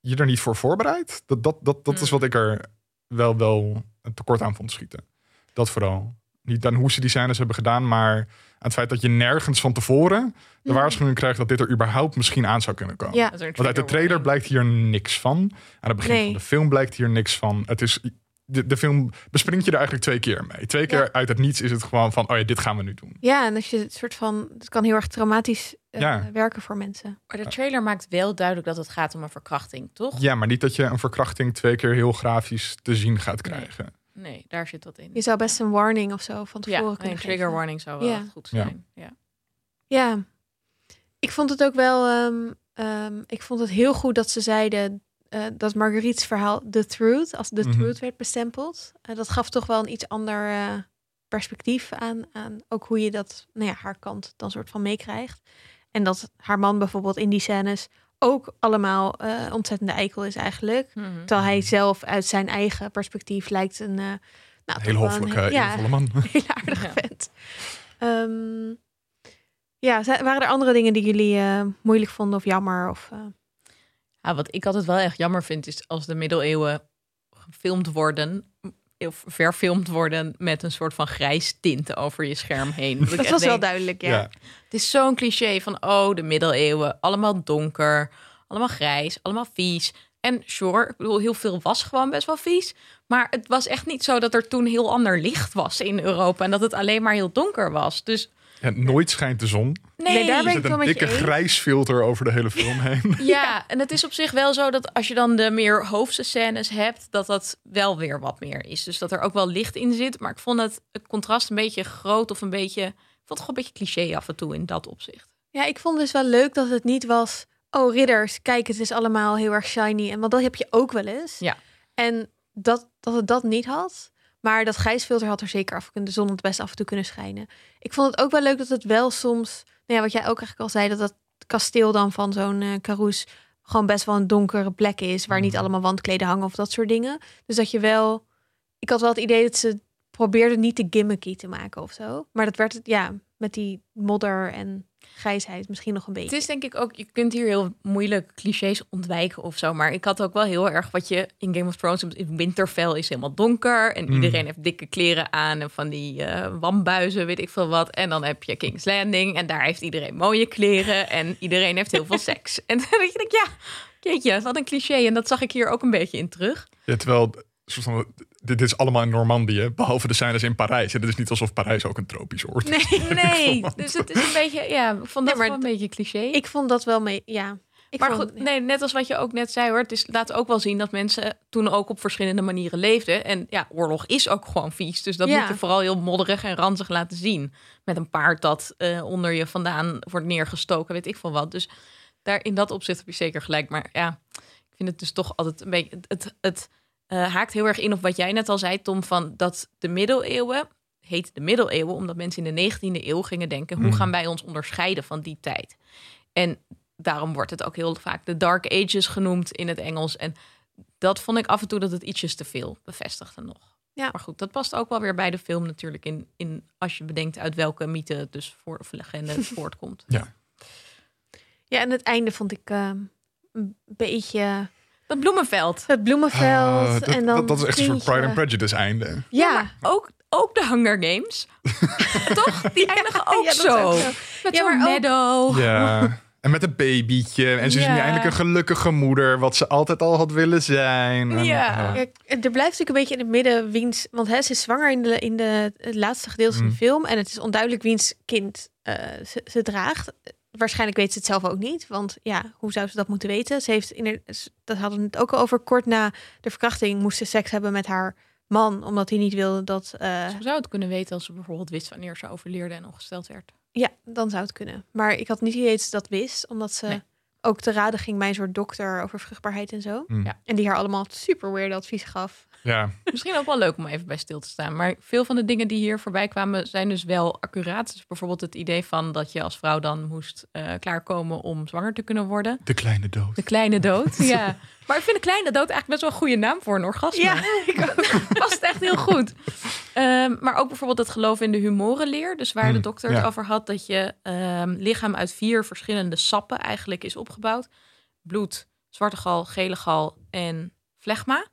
je er niet voor voorbereidt. Dat, dat, dat, dat is Hmm. wat ik er wel, wel een tekort aan vond schieten. Dat vooral. Niet aan hoe ze die scènes hebben gedaan, maar het feit dat je nergens van tevoren de Mhm. waarschuwing krijgt dat dit er überhaupt misschien aan zou kunnen komen. ja. Want uit de trailer warning. blijkt hier niks van. Aan het begin Nee. van de film blijkt hier niks van. Het is, de, de film bespringt je er eigenlijk twee keer mee. Twee keer Ja. uit het niets is het gewoon van, oh ja, dit gaan we nu doen. Ja, en als je het soort van, het kan heel erg traumatisch eh, Ja. werken voor mensen. Maar de trailer maakt wel duidelijk dat het gaat om een verkrachting, toch? Ja, maar niet dat je een verkrachting twee keer heel grafisch te zien gaat krijgen. Nee, daar zit dat in. Je zou best een warning of zo van tevoren Ja, een kunnen trigger geven. warning zou wel Ja. echt goed Ja. zijn. Ja. Ja, ik vond het ook wel. ehm, ehm, ik vond het heel goed dat ze zeiden eh, dat Marguerite's verhaal The Truth, als The Mhm. Truth werd bestempeld. Eh, dat gaf toch wel een iets ander eh, perspectief aan, aan ook hoe je dat, nou ja, haar kant dan soort van meekrijgt. En dat haar man bijvoorbeeld in die scènes ook allemaal eh ontzettende eikel is eigenlijk. Mhm. Terwijl hij zelf uit zijn eigen perspectief lijkt een... eh nou, Heel hoffelijke, ja, eervolle man. hele aardige Ja. vent. Ehm, ja, waren er andere dingen die jullie eh, moeilijk vonden of jammer? Of, eh, Ja, wat ik altijd wel echt jammer vind, is als de middeleeuwen gefilmd worden, of verfilmd worden met een soort van grijs tint over je scherm heen. Dat, was wel duidelijk, ja. Ja. Het is zo'n cliché van, oh, de middeleeuwen, allemaal donker, allemaal grijs, allemaal vies. En sure, ik bedoel, heel veel was gewoon best wel vies. Maar het was echt niet zo dat er toen heel ander licht was in Europa en dat het alleen maar heel donker was. Dus Ja, nooit schijnt de zon. nee, Nee, daar ben ik wel een met je dikke grijs filter over de hele film heen. Ja, en het is op zich wel zo dat als je dan de meer hoofdse scènes hebt, dat dat wel weer wat meer is. Dus dat er ook wel licht in zit. Maar ik vond het, het contrast een beetje groot of een beetje. Ik vond het gewoon een beetje cliché af en toe in dat opzicht. Ja, ik vond dus wel leuk dat het niet was... Oh, ridders, kijk, het is allemaal heel erg shiny. En want dat heb je ook wel eens. Ja. En dat, dat het dat niet had. Maar dat grijsfilter had er zeker af kunnen. De zon had best af en toe kunnen schijnen. Ik vond het ook wel leuk dat het wel soms... Nou ja, wat jij ook eigenlijk al zei... dat dat kasteel dan van zo'n Caroes... gewoon best wel een donkere plek is... waar niet Mhm. allemaal wandkleden hangen of dat soort dingen. Dus dat je wel... Ik had wel het idee dat ze probeerden niet te gimmicky te maken of zo. Maar dat werd het, ja, met die modder en grijsheid misschien nog een beetje. Het is denk ik ook, je kunt hier heel moeilijk clichés ontwijken of zo. Maar ik had ook wel heel erg wat je in Game of Thrones hebt. In Winterfell is helemaal donker. En Mm. iedereen heeft dikke kleren aan. En van die eh wambuizen, weet ik veel wat. En dan heb je King's Landing. En daar heeft iedereen mooie kleren. En iedereen heeft heel veel seks. En dan denk je, ja, jeetje, wat een cliché. En dat zag ik hier ook een beetje in terug. Ja, terwijl, soort van, dit is allemaal in Normandië, behalve de scènes in Parijs. Het is niet alsof Parijs ook een tropisch oord is. Nee, Nee, dus het is een beetje, ja, ik vond dat maar wel een beetje cliché. ik vond dat wel mee. Ja, ik maar vond- goed, nee, net als wat je ook net zei hoor. Het is, laat ook wel zien dat mensen toen ook op verschillende manieren leefden. En ja, oorlog is ook gewoon vies. Dus dat Ja. moet je vooral heel modderig en ranzig laten zien. Met een paard dat eh, onder je vandaan wordt neergestoken, weet ik veel wat. Dus daar in dat opzicht heb je zeker gelijk. Maar ja, ik vind het dus toch altijd een beetje. Het, het, het eh, haakt heel erg in op wat jij net al zei, Tom, van dat de middeleeuwen heet de middeleeuwen omdat mensen in de 19e eeuw gingen denken: hoe Mm. gaan wij ons onderscheiden van die tijd? En daarom wordt het ook heel vaak de Dark Ages genoemd in het Engels. En dat vond ik af en toe dat het ietsjes te veel bevestigde nog. Ja. Maar goed, dat past ook wel weer bij de film natuurlijk. In, in, als je bedenkt uit welke mythe het dus voor, of legende het voortkomt. Ja, en het einde vond ik ehm, een beetje Dat bloemenveld. het bloemenveld Ah, dat, en dan dat, dat is echt een soort. Pride and Prejudice einde. Ja, maar ook, ook de Hunger Games. Toch? Die eindigen ook Ja, zo. ook zo. Met zo'n meadow. Ja. En met een babytje. En ze is nu eindelijk een gelukkige moeder. Wat ze altijd al had willen zijn. En, Ja. Ja, er blijft natuurlijk een beetje in het midden wiens... Want hè, ze is zwanger in, de, in de, het laatste gedeelte van de Mm. film. En het is onduidelijk wiens kind eh, ze, ze draagt. Waarschijnlijk weet ze het zelf ook niet. Want ja, hoe zou ze dat moeten weten? Ze heeft, in de- dat hadden we het ook al over, kort na de verkrachting... moest ze seks hebben met haar man. Omdat hij niet wilde dat... eh, Ze zou het kunnen weten als ze bijvoorbeeld wist wanneer ze overleerde en ongesteld werd. Ja, dan zou het kunnen. Maar ik had niet idee dat ze dat wist, omdat ze Nee. ook te raden ging bij een soort dokter over vruchtbaarheid en zo. Mm. Ja. En die haar allemaal super weird advies gaf. Ja. Misschien ook wel leuk om even bij stil te staan. Maar veel van de dingen die hier voorbij kwamen zijn dus wel accuraat. Dus bijvoorbeeld het idee van dat je als vrouw dan moest eh, klaarkomen om zwanger te kunnen worden. De kleine dood. De kleine dood. Ja. Maar ik vind de kleine dood eigenlijk best wel een goede naam voor een orgasme. Ja, past echt heel goed. Ehm, maar ook bijvoorbeeld het geloof in de humorenleer. Dus waar de Hmm, dokter het over had dat je ehm, lichaam uit vier verschillende sappen eigenlijk is opgebouwd. Bloed, zwarte gal, gele gal en flegma.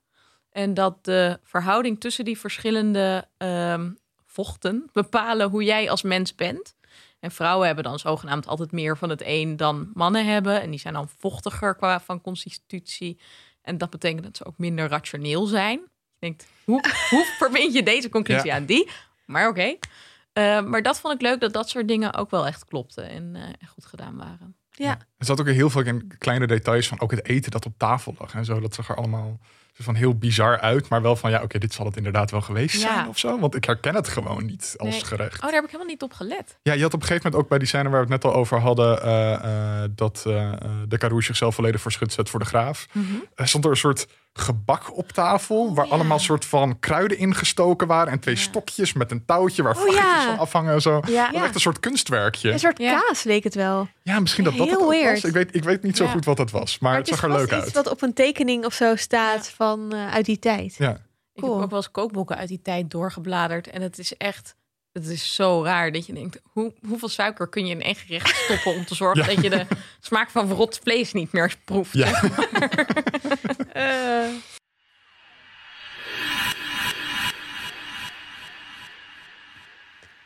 En dat de verhouding tussen die verschillende ehm, vochten bepalen hoe jij als mens bent. En vrouwen hebben dan zogenaamd altijd meer van het een dan mannen hebben. En die zijn dan vochtiger qua van constitutie. En dat betekent dat ze ook minder rationeel zijn. Je denkt, hoe, hoe verbind je deze conclusie Ja. aan die? Maar oké. Eh, maar dat vond ik leuk dat dat soort dingen ook wel echt klopten en eh, echt goed gedaan waren. ja. Er zat ook heel veel in kleine details van ook het eten dat op tafel lag en zo. Dat zag er allemaal. Van heel bizar uit, maar wel van ja, oké, dit zal het inderdaad wel geweest Ja. zijn of zo. Want ik herken het gewoon niet als Nee. gerecht. Oh, daar heb ik helemaal niet op gelet. Ja, je had op een gegeven moment ook bij die scène waar we het net al over hadden, eh, eh, dat eh, de Carouse zichzelf volledig voor schut zet voor de graaf. Er stond er een soort gebak op tafel, waar ja. allemaal soort van kruiden ingestoken waren en twee Ja. stokjes met een touwtje waar Oh, vlaggetjes ja. van afhangen en zo. Ja. Dat echt een soort kunstwerkje. Een soort Ja. kaas leek het wel. Ja, misschien dat dat het was. Ik weet, ik weet niet zo Ja. goed wat het was, maar, Maar het het zag er leuk iets uit. wat op een tekening of zo staat van eh, uit die tijd. Ja. Ik Cool. heb ook wel eens kookboeken uit die tijd doorgebladerd. En het is echt, het is zo raar dat je denkt, hoe, hoeveel suiker kun je in één gerecht stoppen om te zorgen Ja. dat je de smaak van verrot vlees niet meer proeft. Ja. Eh,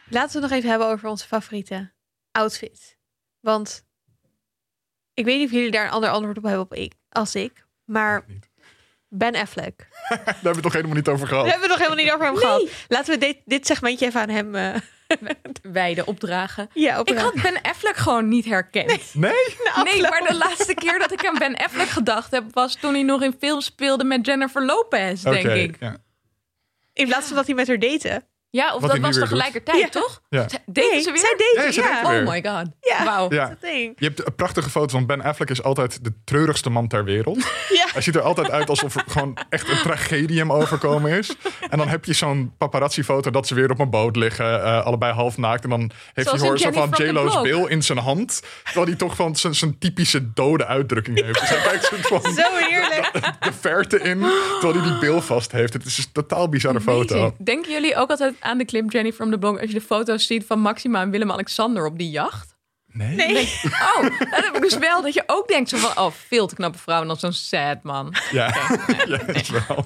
Laten we het nog even hebben over onze favoriete outfit. Want ik weet niet of jullie daar een ander antwoord op hebben op ik, als ik. Maar Niet. Ben Affleck. Daar hebben we het nog helemaal niet over We gehad. hebben het nog helemaal niet over hem gehad. Laten we dit, dit segmentje even aan hem eh Wijde opdragen. ja, Ik had Ben Affleck gewoon niet herkend. Nee? Nee, maar de laatste keer dat ik aan Ben Affleck gedacht heb... was toen hij nog in film speelde met Jennifer Lopez, denk Oké, ik. Ja. In plaats van dat hij met haar daten. Ja, of Wat dat was tegelijkertijd, Ja. toch? Ja. Deden Nee, ze weer? zij ze ja. daten weer. Oh my god. Ja. Wauw. Ja. Je hebt een prachtige foto's, want Ben Affleck is altijd de treurigste man ter wereld. Ja. Hij ziet er altijd uit alsof er gewoon echt een tragedie hem overkomen is. En dan heb je zo'n paparazzi-foto dat ze weer op een boot liggen, eh, allebei half naakt. En dan heeft hij hoor, zo van J-Lo's bil in zijn hand. Terwijl hij toch van zijn- typische dode uitdrukking heeft. Dus hij kijkt soort van Zo heerlijk. de verte in, terwijl hij die bil vast heeft. Het is een totaal bizarre foto. Amazing. Denken jullie ook altijd aan de clip Jenny from the Block... als je de foto's ziet van Maxima en Willem-Alexander op die jacht? Nee? Nee. Oh, dat heb ik dus wel. Dat je ook denkt zo van... oh, veel te knappe vrouw en dan zo'n sad man. Ja, ja is wel.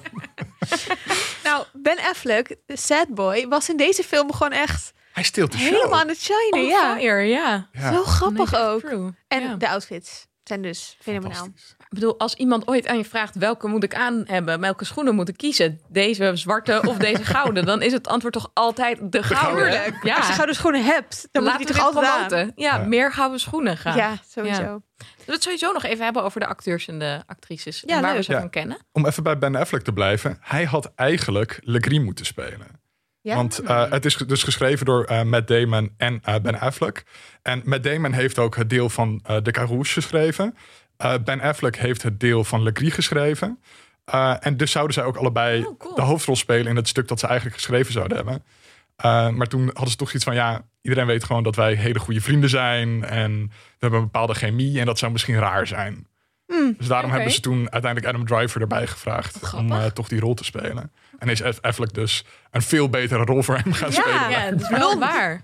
Nou, Ben Affleck, de sad boy, was in deze film gewoon echt Hij de show. helemaal aan het shinen. Ja. fire, ja. Ja, Zo grappig Nee, ook. true. En Ja. de outfits zijn dus fenomenaal. Ik bedoel, als iemand ooit aan je vraagt... welke moet ik aan hebben, welke schoenen moet ik kiezen... deze zwarte of deze gouden... dan is het antwoord toch altijd de gouden. gouden. Ja, Als je gouden schoenen hebt, dan moet je Laten die we toch altijd aan. Ja, Ja. meer gouden schoenen gaan. Ja, sowieso. Zullen we het sowieso nog even hebben over de acteurs en de actrices? Ja, en waar leuk. we ze Ja. van kennen? Om even bij Ben Affleck te blijven. Hij had eigenlijk Legree moeten spelen. Ja? Want eh, het is dus geschreven door eh, Matt Damon en eh, Ben Affleck. En Matt Damon heeft ook het deel van eh De Carouge geschreven. Eh, ben Affleck heeft het deel van Legree geschreven. Eh, en dus zouden zij ook allebei Oh, cool. de hoofdrol spelen in het stuk dat ze eigenlijk geschreven zouden hebben. Eh, maar toen hadden ze toch iets van, ja, iedereen weet gewoon dat wij hele goede vrienden zijn. En we hebben een bepaalde chemie en dat zou misschien raar zijn. Hmm. Dus daarom hebben ze toen uiteindelijk Adam Driver erbij gevraagd om toch die rol te spelen. En is Affleck dus een veel betere rol voor hem gaan Ja. spelen. Ja, dat is wel waar.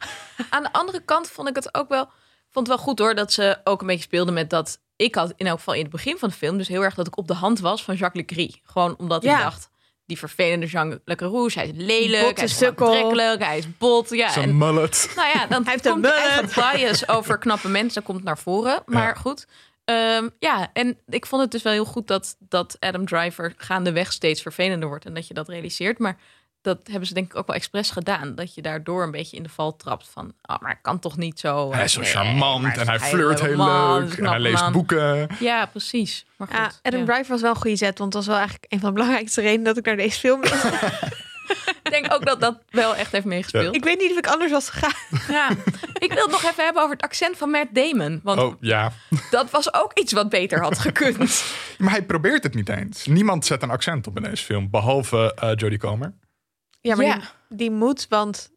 Aan de andere kant vond ik het ook wel, vond het wel goed hoor dat ze ook een beetje speelden met dat. Ik had in elk geval in het begin van de film dus heel erg dat ik op de hand was van Jacques Legris. Gewoon omdat Ja. ik dacht, die vervelende Jean Le Carouge, hij is lelijk, Botte hij is aantrekkelijk, hij is bot. Ja, Zijn en mullet. nou ja, dan Hij heeft een komt je eigen bias over knappe mensen komt naar voren. Maar goed. Ehm, ja, en ik vond het dus wel heel goed dat, dat Adam Driver gaandeweg steeds vervelender wordt. En dat je dat realiseert. Maar dat hebben ze denk ik ook wel expres gedaan. Dat je daardoor een beetje in de val trapt van... Oh, maar ik kan toch niet zo... Hij is zo Nee, charmant en hij flirt heel man, leuk. En hij leest man. boeken. Ja, precies. Maar goed, Ja, Adam ja. Driver was wel een goede zet, want dat was wel eigenlijk een van de belangrijkste redenen dat ik naar deze film. Ik denk ook dat dat wel echt heeft meegespeeld. ik weet niet of ik anders was gegaan. Ja. Ik wil het nog even hebben over het accent van Matt Damon. Want Oh ja. dat was ook iets wat beter had gekund. Maar hij probeert het niet eens. Niemand zet een accent op in deze film. Behalve eh, Jodie Comer. Ja, maar Ja. Die, die moet, want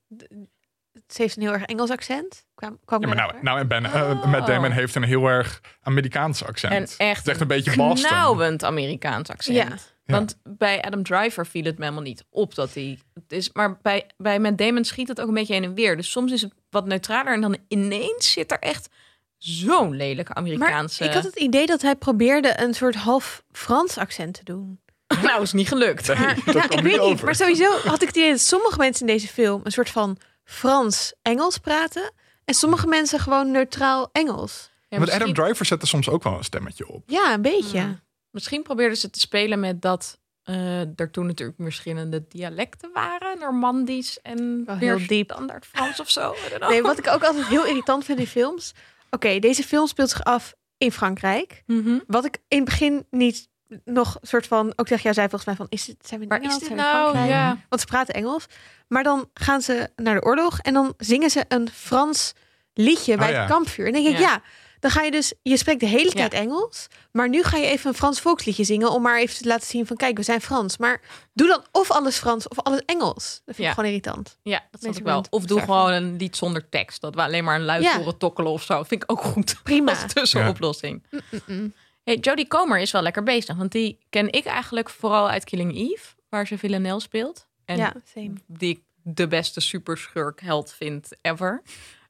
ze heeft een heel erg Engels accent. Kwam, kwam Ja, maar nou, nou en Ben, eh, Oh. Matt Damon heeft een heel erg Amerikaans accent. En Het echt, is echt een beetje Boston. knauwend Amerikaans accent. Ja. Ja. Want bij Adam Driver viel het me helemaal niet op dat hij... Het is, maar bij, bij Matt Damon schiet het ook een beetje heen en weer. Dus soms is het wat neutraler en dan ineens zit er echt zo'n lelijke maar Amerikaanse... ik had het idee dat hij probeerde een soort half Frans accent te doen. Nou, is niet gelukt. Nee, Maar, ik niet weet niet, over. maar sowieso had ik het idee dat sommige mensen in deze film een soort van Frans-Engels praten. En sommige mensen gewoon neutraal Engels. Ja, Want Adam Driver zette soms ook wel een stemmetje op. Ja, een beetje. Ja. misschien probeerden ze te spelen met dat... eh er toen natuurlijk verschillende dialecten waren. Normandisch en heel diep. standaard Frans of zo. Nee, wat ik ook altijd heel irritant vind in films. Oké, deze film speelt zich af in Frankrijk. Mhm. Wat ik in het begin niet nog een soort van ook tegen jou zei volgens mij van is het zijn we in Waar is dit Zijn we in nou? Ja. Want ze praten Engels. Maar dan gaan ze naar de oorlog en dan zingen ze een Frans liedje bij Oh, ja. het kampvuur. En dan denk ik, Ja. ja. dan ga je dus, je spreekt de hele tijd Engels, maar nu ga je even een Frans volksliedje zingen om maar even te laten zien van, kijk, we zijn Frans. Maar doe dan of alles Frans of alles Engels. Dat vind Ja. ik gewoon irritant. Ja, dat Mensen ik wel. Of doe gewoon een lied zonder tekst. Dat we alleen maar een luid Ja. horen tokkelen of zo. Vind ik ook goed. Prima. Als tussenoplossing. Mm-mm. Hey, Jodie Comer is wel lekker bezig. Want die ken ik eigenlijk vooral uit Killing Eve. Waar ze Villanelle speelt. En ja, same. die ik de beste superschurk held vind ever.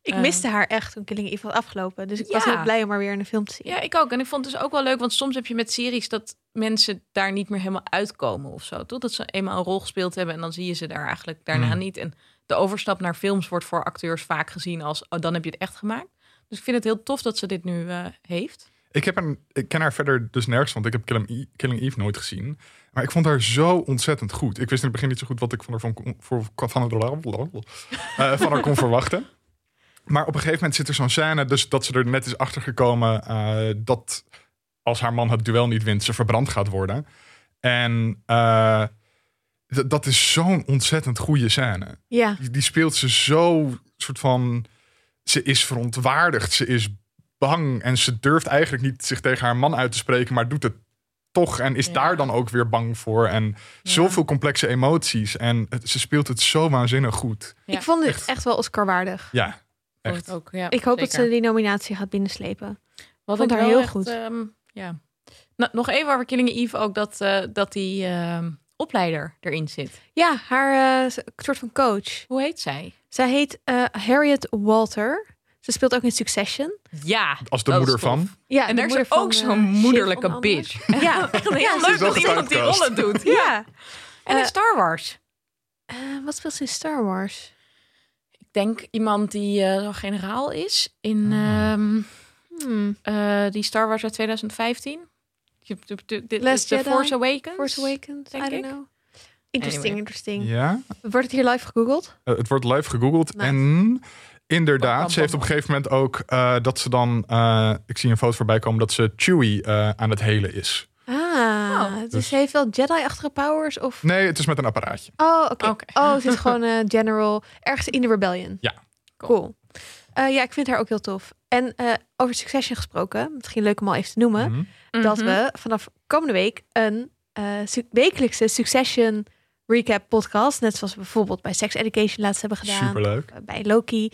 Ik miste haar echt toen Killing Eve was afgelopen. Dus ik was heel blij om haar weer in de film te zien. Ja, ik ook. En ik vond het dus ook wel leuk. Want soms heb je met series dat mensen daar niet meer helemaal uitkomen of zo. Totdat ze eenmaal een rol gespeeld hebben. En dan zie je ze daar eigenlijk daarna Mm. niet. En de overstap naar films wordt voor acteurs vaak gezien als... Oh, dan heb je het echt gemaakt. Dus ik vind het heel tof dat ze dit nu eh, heeft. Ik, heb een, ik ken haar verder dus nergens, want ik heb Killing Eve, Killing Eve nooit gezien. Maar ik vond haar zo ontzettend goed. Ik wist in het begin niet zo goed wat ik van haar, van, voor, van, eh, van haar kon verwachten. Maar op een gegeven moment zit er zo'n scène, dus dat ze er net is achter gekomen eh, dat als haar man het duel niet wint, ze verbrand gaat worden. En eh, dat is zo'n ontzettend goede scène. Ja. Die, die speelt ze zo soort van. Ze is verontwaardigd, ze is bang en ze durft eigenlijk niet zich tegen haar man uit te spreken, maar doet het toch en is Ja. daar dan ook weer bang voor. En zoveel complexe emoties en het- ze speelt het zo waanzinnig goed. Ja, ik vond het echt. echt, wel Oscar-waardig. Ja, echt. ik ook. Ja, Ik hoop dat ze die nominatie gaat binnenslepen. Wat vond ik haar heel echt, goed. ehm, ja. Nou, nog even over Killing Eve ook dat, eh, dat die ehm, opleider erin zit. Ja, haar eh, soort van coach. Hoe heet zij? Zij heet eh, Harriet Walter. Ze speelt ook in Succession. Ja, Als de moeder van. Ja, En daar is ook eh, zo'n moederlijke bitch. Ja, Echt heel Ja, leuk dat iemand die rollen doet. Ja. ja. En in Eh, Star Wars. Eh, wat speelt ze in Star Wars? Ik denk iemand die eh, zo'n generaal is in ehm, Hmm. eh, die Star Wars uit 2015. Je- de- de- de- Last The Jedi? Force Awakens. Force Awakens? denk I don't ik. know. Interesting, Anyway. interesting. Ja, Wordt het hier live gegoogeld? Het wordt live gegoogeld. Nice. En inderdaad, ze heeft op een gegeven moment ook eh, dat ze dan. eh, ik zie een foto voorbij komen dat ze Chewie eh, aan het helen is. Ah, Oh, dus dus- ze heeft wel Jedi-achtige powers? Of... Nee, het is met een apparaatje. Oh, oké. Oké. Oh, ze is gewoon eh, general ergens in de rebellion. Ja. Cool. Eh, ja, ik vind haar ook heel tof. En eh, over Succession gesproken, misschien leuk om al even te noemen, Mhm. dat Mhm. we vanaf komende week een eh, su- wekelijkse Succession recap podcast, net zoals we bijvoorbeeld bij Sex Education laatst hebben gedaan, Superleuk. eh, bij Loki,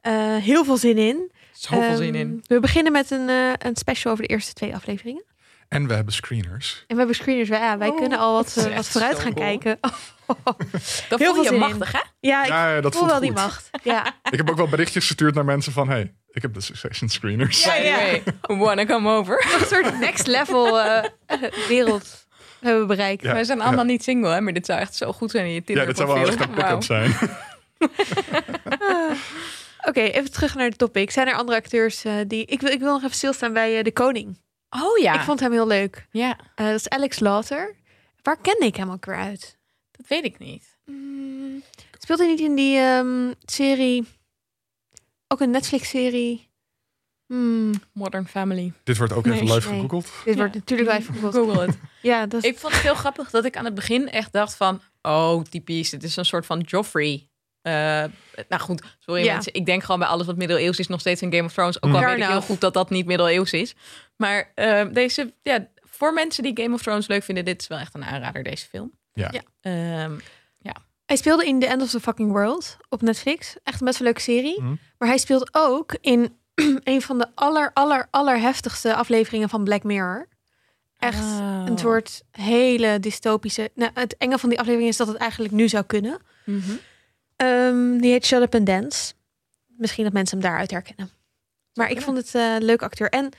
eh, heel veel zin in. Zoveel Ehm, zin in. We beginnen met een, eh, een special over de eerste twee afleveringen. En we hebben screeners. En we hebben screeners, wij, ja, wij Oh, kunnen al wat, wat vooruit gaan cool. kijken. Dat heel voel je in. machtig, hè? Ja, ik Ja, dat voel voelt wel die macht. Ja. Ik heb ook wel berichtjes gestuurd naar mensen van... hey, ik heb de Succession screeners. Ja, ja. Wanna come over. een soort next level eh, wereld hebben we bereikt. Ja. Wij zijn allemaal niet single, hè? Maar dit zou echt zo goed zijn in je Ja, Tinder dit zou wel echt een pick-up zijn. Oké, even terug naar de topic. Zijn er andere acteurs eh, die... Ik wil, ik wil nog even stilstaan bij eh, De Koning. Oh ja. Ik vond hem heel leuk. Ja, Eh, dat is Alex Lauter. Waar kende ik hem ook weer uit? dat weet ik niet. Mm, speelt hij niet in die ehm, serie... Ook een Netflix-serie? Hmm, Modern Family. Dit wordt ook Nee, even live nee. gegoogeld. dit Ja. wordt natuurlijk live gegoogeld. Google het. Ja, dat is... ik vond het heel grappig dat ik aan het begin echt dacht van... Oh, typisch. Het is een soort van Joffrey. Eh, nou goed, sorry Ja. mensen. Ik denk gewoon bij alles wat middeleeuws is nog steeds in Game of Thrones. Ook al Mm. weet ik heel goed dat dat niet middeleeuws is. Maar eh, deze, ja, voor mensen die Game of Thrones leuk vinden... Dit is wel echt een aanrader, deze film. Ja. Ja. Ehm, Hij speelde in The End of the Fucking World op Netflix. Echt een best wel leuke serie. Mhm. Maar hij speelt ook in een van de aller, aller, aller heftigste afleveringen van Black Mirror. Echt Oh. een soort hele dystopische... Nou, het enge van die aflevering is dat het eigenlijk nu zou kunnen. Mhm. Ehm, die heet Shut Up and Dance. Misschien dat mensen hem daaruit herkennen. Maar ik vond het eh, een leuk acteur. En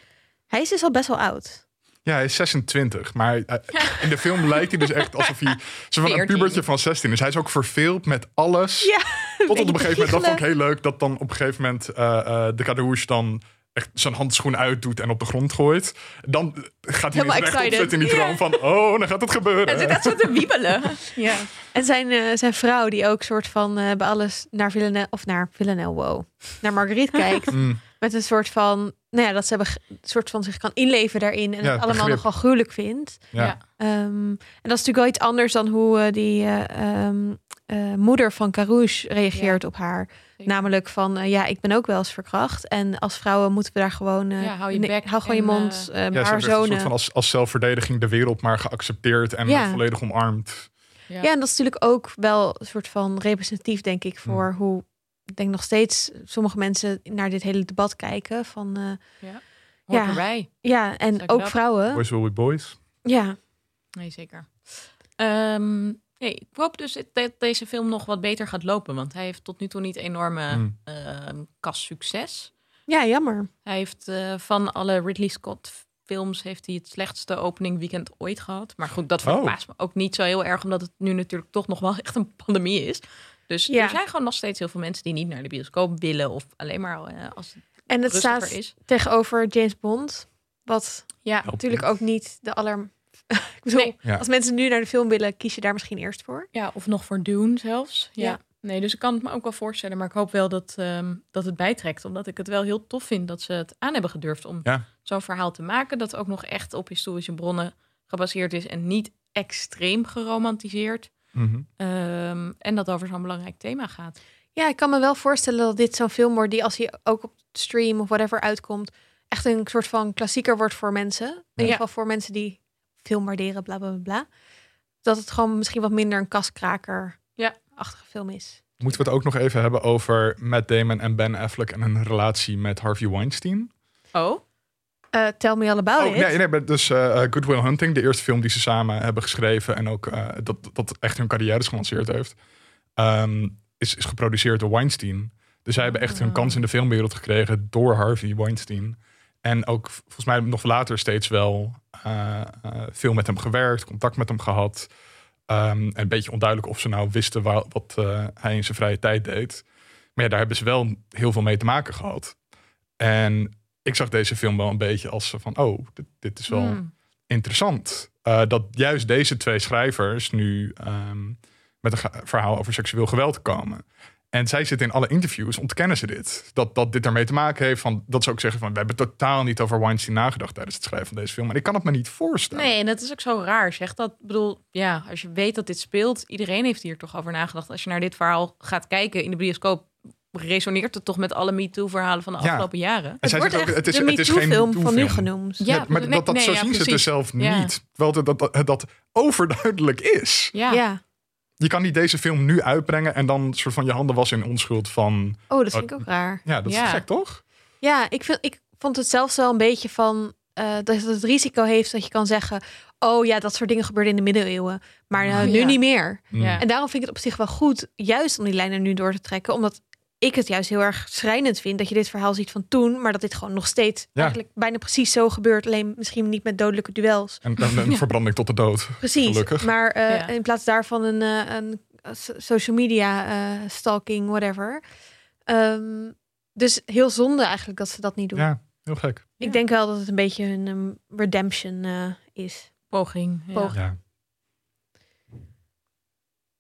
hij is dus al best wel oud. Ja, hij is 26. Maar eh, in de film lijkt hij dus echt alsof hij... Zo van een 14. pubertje van 16 is. Hij is ook verveeld met alles. Ja, Tot op een gegeven moment, dat vond ik heel leuk, dat dan op een gegeven moment eh, eh, de kadouche dan echt zijn handschoen uitdoet en op de grond gooit. Dan gaat hij Helemaal rechtop excited. zitten in die Ja. van, oh, dan gaat het gebeuren. Hij zit echt zo te wiebelen. Ja. En zijn, eh, zijn vrouw die ook soort van bij alles naar Villanelle... Of naar Villanelle, wow. Naar Marguerite kijkt. Mm. Met een soort van, nou ja, dat ze hebben een soort van zich kan inleven daarin en Ja, het allemaal begrip. nogal gruwelijk vindt. Ja. Ehm, en dat is natuurlijk wel iets anders dan hoe eh, die eh, ehm, eh, moeder van Carouche reageert op haar. Zeker. Namelijk van, ja, ik ben ook wel eens verkracht. En als vrouwen moeten we daar gewoon... Ja, hou je bek hou gewoon je mond. Ja, ze haar een soort van als, als zelfverdediging de wereld maar geaccepteerd en Ja. volledig omarmd. Ja. Ja, en dat is natuurlijk ook wel een soort van representatief, denk ik, voor hoe ik denk nog steeds sommige mensen naar dit hele debat kijken. Van eh, Ja. erbij. ja, en ook vrouwen. Boys will be boys. Ja, Nee, zeker. Ehm, nee, ik hoop dus dat deze film nog wat beter gaat lopen. Want hij heeft tot nu toe niet enorme Hmm. ehm kas succes. ja, jammer. Hij heeft eh, van alle Ridley Scott films heeft hij het slechtste opening weekend ooit gehad. Maar goed, dat Oh. verbaast me ook niet zo heel erg, omdat het nu natuurlijk toch nog wel echt een pandemie is. Dus Ja. er zijn gewoon nog steeds heel veel mensen die niet naar de bioscoop willen of alleen maar eh, als het En het rustiger staat is. tegenover James Bond. Wat Ja, natuurlijk ook niet de aller... ik bedoel, Nee. Ja. als mensen nu naar de film willen, kies je daar misschien eerst voor. Ja, of nog voor Dune zelfs. Ja. Ja. Nee, dus ik kan het me ook wel voorstellen. Maar ik hoop wel dat, ehm, dat het bijtrekt. Omdat ik het wel heel tof vind dat ze het aan hebben gedurfd om Ja. zo'n verhaal te maken. Dat ook nog echt op historische bronnen gebaseerd is. En niet extreem geromantiseerd. Mhm. Ehm, en dat over zo'n belangrijk thema gaat. Ja, ik kan me wel voorstellen dat dit zo'n film wordt die als hij ook op stream of whatever uitkomt, echt een soort van klassieker wordt voor mensen. In ieder geval voor mensen die film waarderen, bla bla bla, bla. Dat het gewoon misschien wat minder een kaskraker Ja. achtige film is. Moeten we het ook nog even hebben over Matt Damon en Ben Affleck en hun relatie met Harvey Weinstein? Oh? Eh, tell me all about Oh, it. nee, nee, dus eh, eh, Good Will Hunting, de eerste film die ze samen hebben geschreven en ook eh, dat, dat echt hun carrières gelanceerd heeft, ehm, is, is geproduceerd door Weinstein. Dus zij hebben echt hun Ah. kans in de filmwereld gekregen door Harvey Weinstein. En ook volgens mij nog later steeds wel veel met hem gewerkt, contact met hem gehad. En een beetje onduidelijk of ze nou wisten wa- wat hij in zijn vrije tijd deed. Maar ja, daar hebben ze wel heel veel mee te maken gehad. En ik zag deze film wel een beetje als van, oh, dit, dit is wel Hmm. interessant. Eh, dat juist deze twee schrijvers nu ehm, met een verhaal over seksueel geweld komen. En zij zitten in alle interviews, ontkennen ze dit. Dat, dat dit daarmee te maken heeft. Van, dat ze ook zeggen van, we hebben totaal niet over Weinstein nagedacht tijdens het schrijven van deze film. En ik kan het me niet voorstellen. Nee, en dat is ook zo raar. Zeg dat, bedoel, ja, als je weet dat dit speelt, iedereen heeft hier toch over nagedacht. Als je naar dit verhaal gaat kijken in de bioscoop, resoneert het toch met alle MeToo-verhalen van de Ja. afgelopen jaren? En Het zij wordt echt ook, het is, de het is geen MeToo-film van nu genoemd. Ja, Ja, maar nee, dat, dat, nee, zo ja, zien ze het dus zelf Ja. niet. Terwijl dat, dat, dat overduidelijk is. Ja, Ja. Je kan niet deze film nu uitbrengen en dan soort van je handen wassen in onschuld van... Oh, dat vind ik ook raar. Ja, dat is Ja. gek, toch? Ja, ik, vind, ik vond het zelfs wel een beetje van eh, dat het het risico heeft dat je kan zeggen: Oh ja, dat soort dingen gebeurden in de middeleeuwen, maar eh, Oh, nu ja. niet meer. Ja. En daarom vind ik het op zich wel goed, juist om die lijnen nu door te trekken, omdat ik het juist heel erg schrijnend vind dat je dit verhaal ziet van toen, maar dat dit gewoon nog steeds Ja. eigenlijk bijna precies zo gebeurt, alleen misschien niet met dodelijke duels. En, en een Ja. verbranding tot de dood. Precies. Gelukkig. Maar eh, Ja. in plaats daarvan een, eh, een so- social media eh, stalking, whatever. Ehm, dus heel zonde eigenlijk dat ze dat niet doen. Ja, heel gek. Ik denk wel dat het een beetje hun ehm, redemption eh, is. poging. Ja. Poging.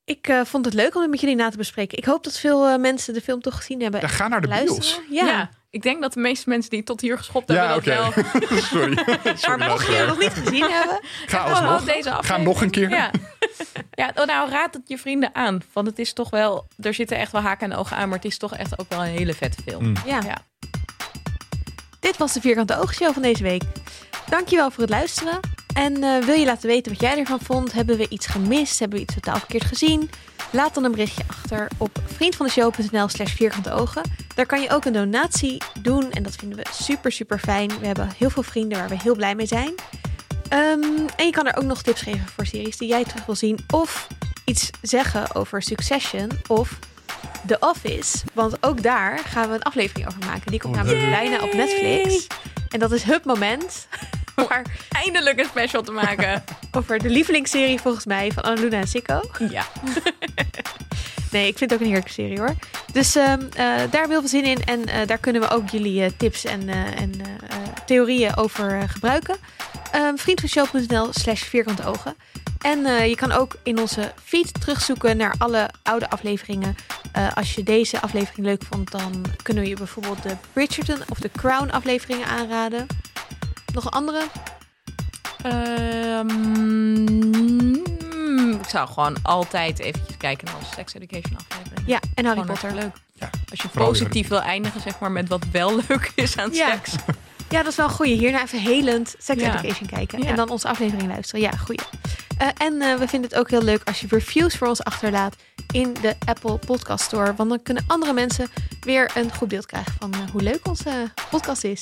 Ik eh, vond het leuk om het met jullie na te bespreken. Ik hoop dat veel eh, mensen de film toch gezien hebben. Ja, ga naar de Luisteren. bios. Ja. Ja. ik denk dat de meeste mensen die tot hier geschopt Ja, hebben, oké. dat wel. Sorry. Maar mocht je het nog niet gezien hebben, Ga alsnog. deze Ga nog een keer. Ja, ja oh, nou raad het je vrienden aan. Want het is toch wel, er zitten echt wel haken en ogen aan, maar het is toch echt ook wel een hele vette film. Mm. ja. Ja. Dit was de Vierkante Oogshow van deze week. Dankjewel voor het luisteren. En eh, wil je laten weten wat jij ervan vond? Hebben we iets gemist? Hebben we iets totaal verkeerd gezien? Laat dan een berichtje achter op vriendvandeshow.nl slash vierkante ogen. Daar kan je ook een donatie doen en dat vinden we super super fijn. We hebben heel veel vrienden waar we heel blij mee zijn. Ehm, en je kan er ook nog tips geven voor series die jij terug wil zien. Of iets zeggen over Succession of The Office. Want ook daar gaan we een aflevering over maken. Die komt Oh, namelijk bijna op Netflix. En dat is het moment waar Eindelijk een special te maken. over de lievelingsserie volgens mij van Annaluna en Sikko. ja. Nee, ik vind het ook een heerlijke serie hoor. Dus ehm, eh, daar hebben we heel veel zin in. En eh, daar kunnen we ook jullie eh, tips en, en theorieën over gebruiken. uh, vriendvanshow.nl slash vierkante ogen. En je kan ook in onze feed terugzoeken naar alle oude afleveringen. Uh, als je deze aflevering leuk vond, dan kunnen we je bijvoorbeeld de Bridgerton of de Crown afleveringen aanraden. Nog een andere? Um, ik zou gewoon altijd eventjes kijken naar onze Sex Education aflevering. Ja, en Harry Gewoon Potter. leuk. Ja, Als je positief wil eindigen, zeg maar, met wat wel leuk is aan Ja. seks. Ja, dat is wel een goeie. Hierna even helend Sex Ja. Education kijken. Ja. En dan onze aflevering luisteren. Ja, goeie. Eh, en eh, we vinden het ook heel leuk als je reviews voor ons achterlaat in de Apple Podcast Store. Want dan kunnen andere mensen weer een goed beeld krijgen van eh, hoe leuk onze podcast is.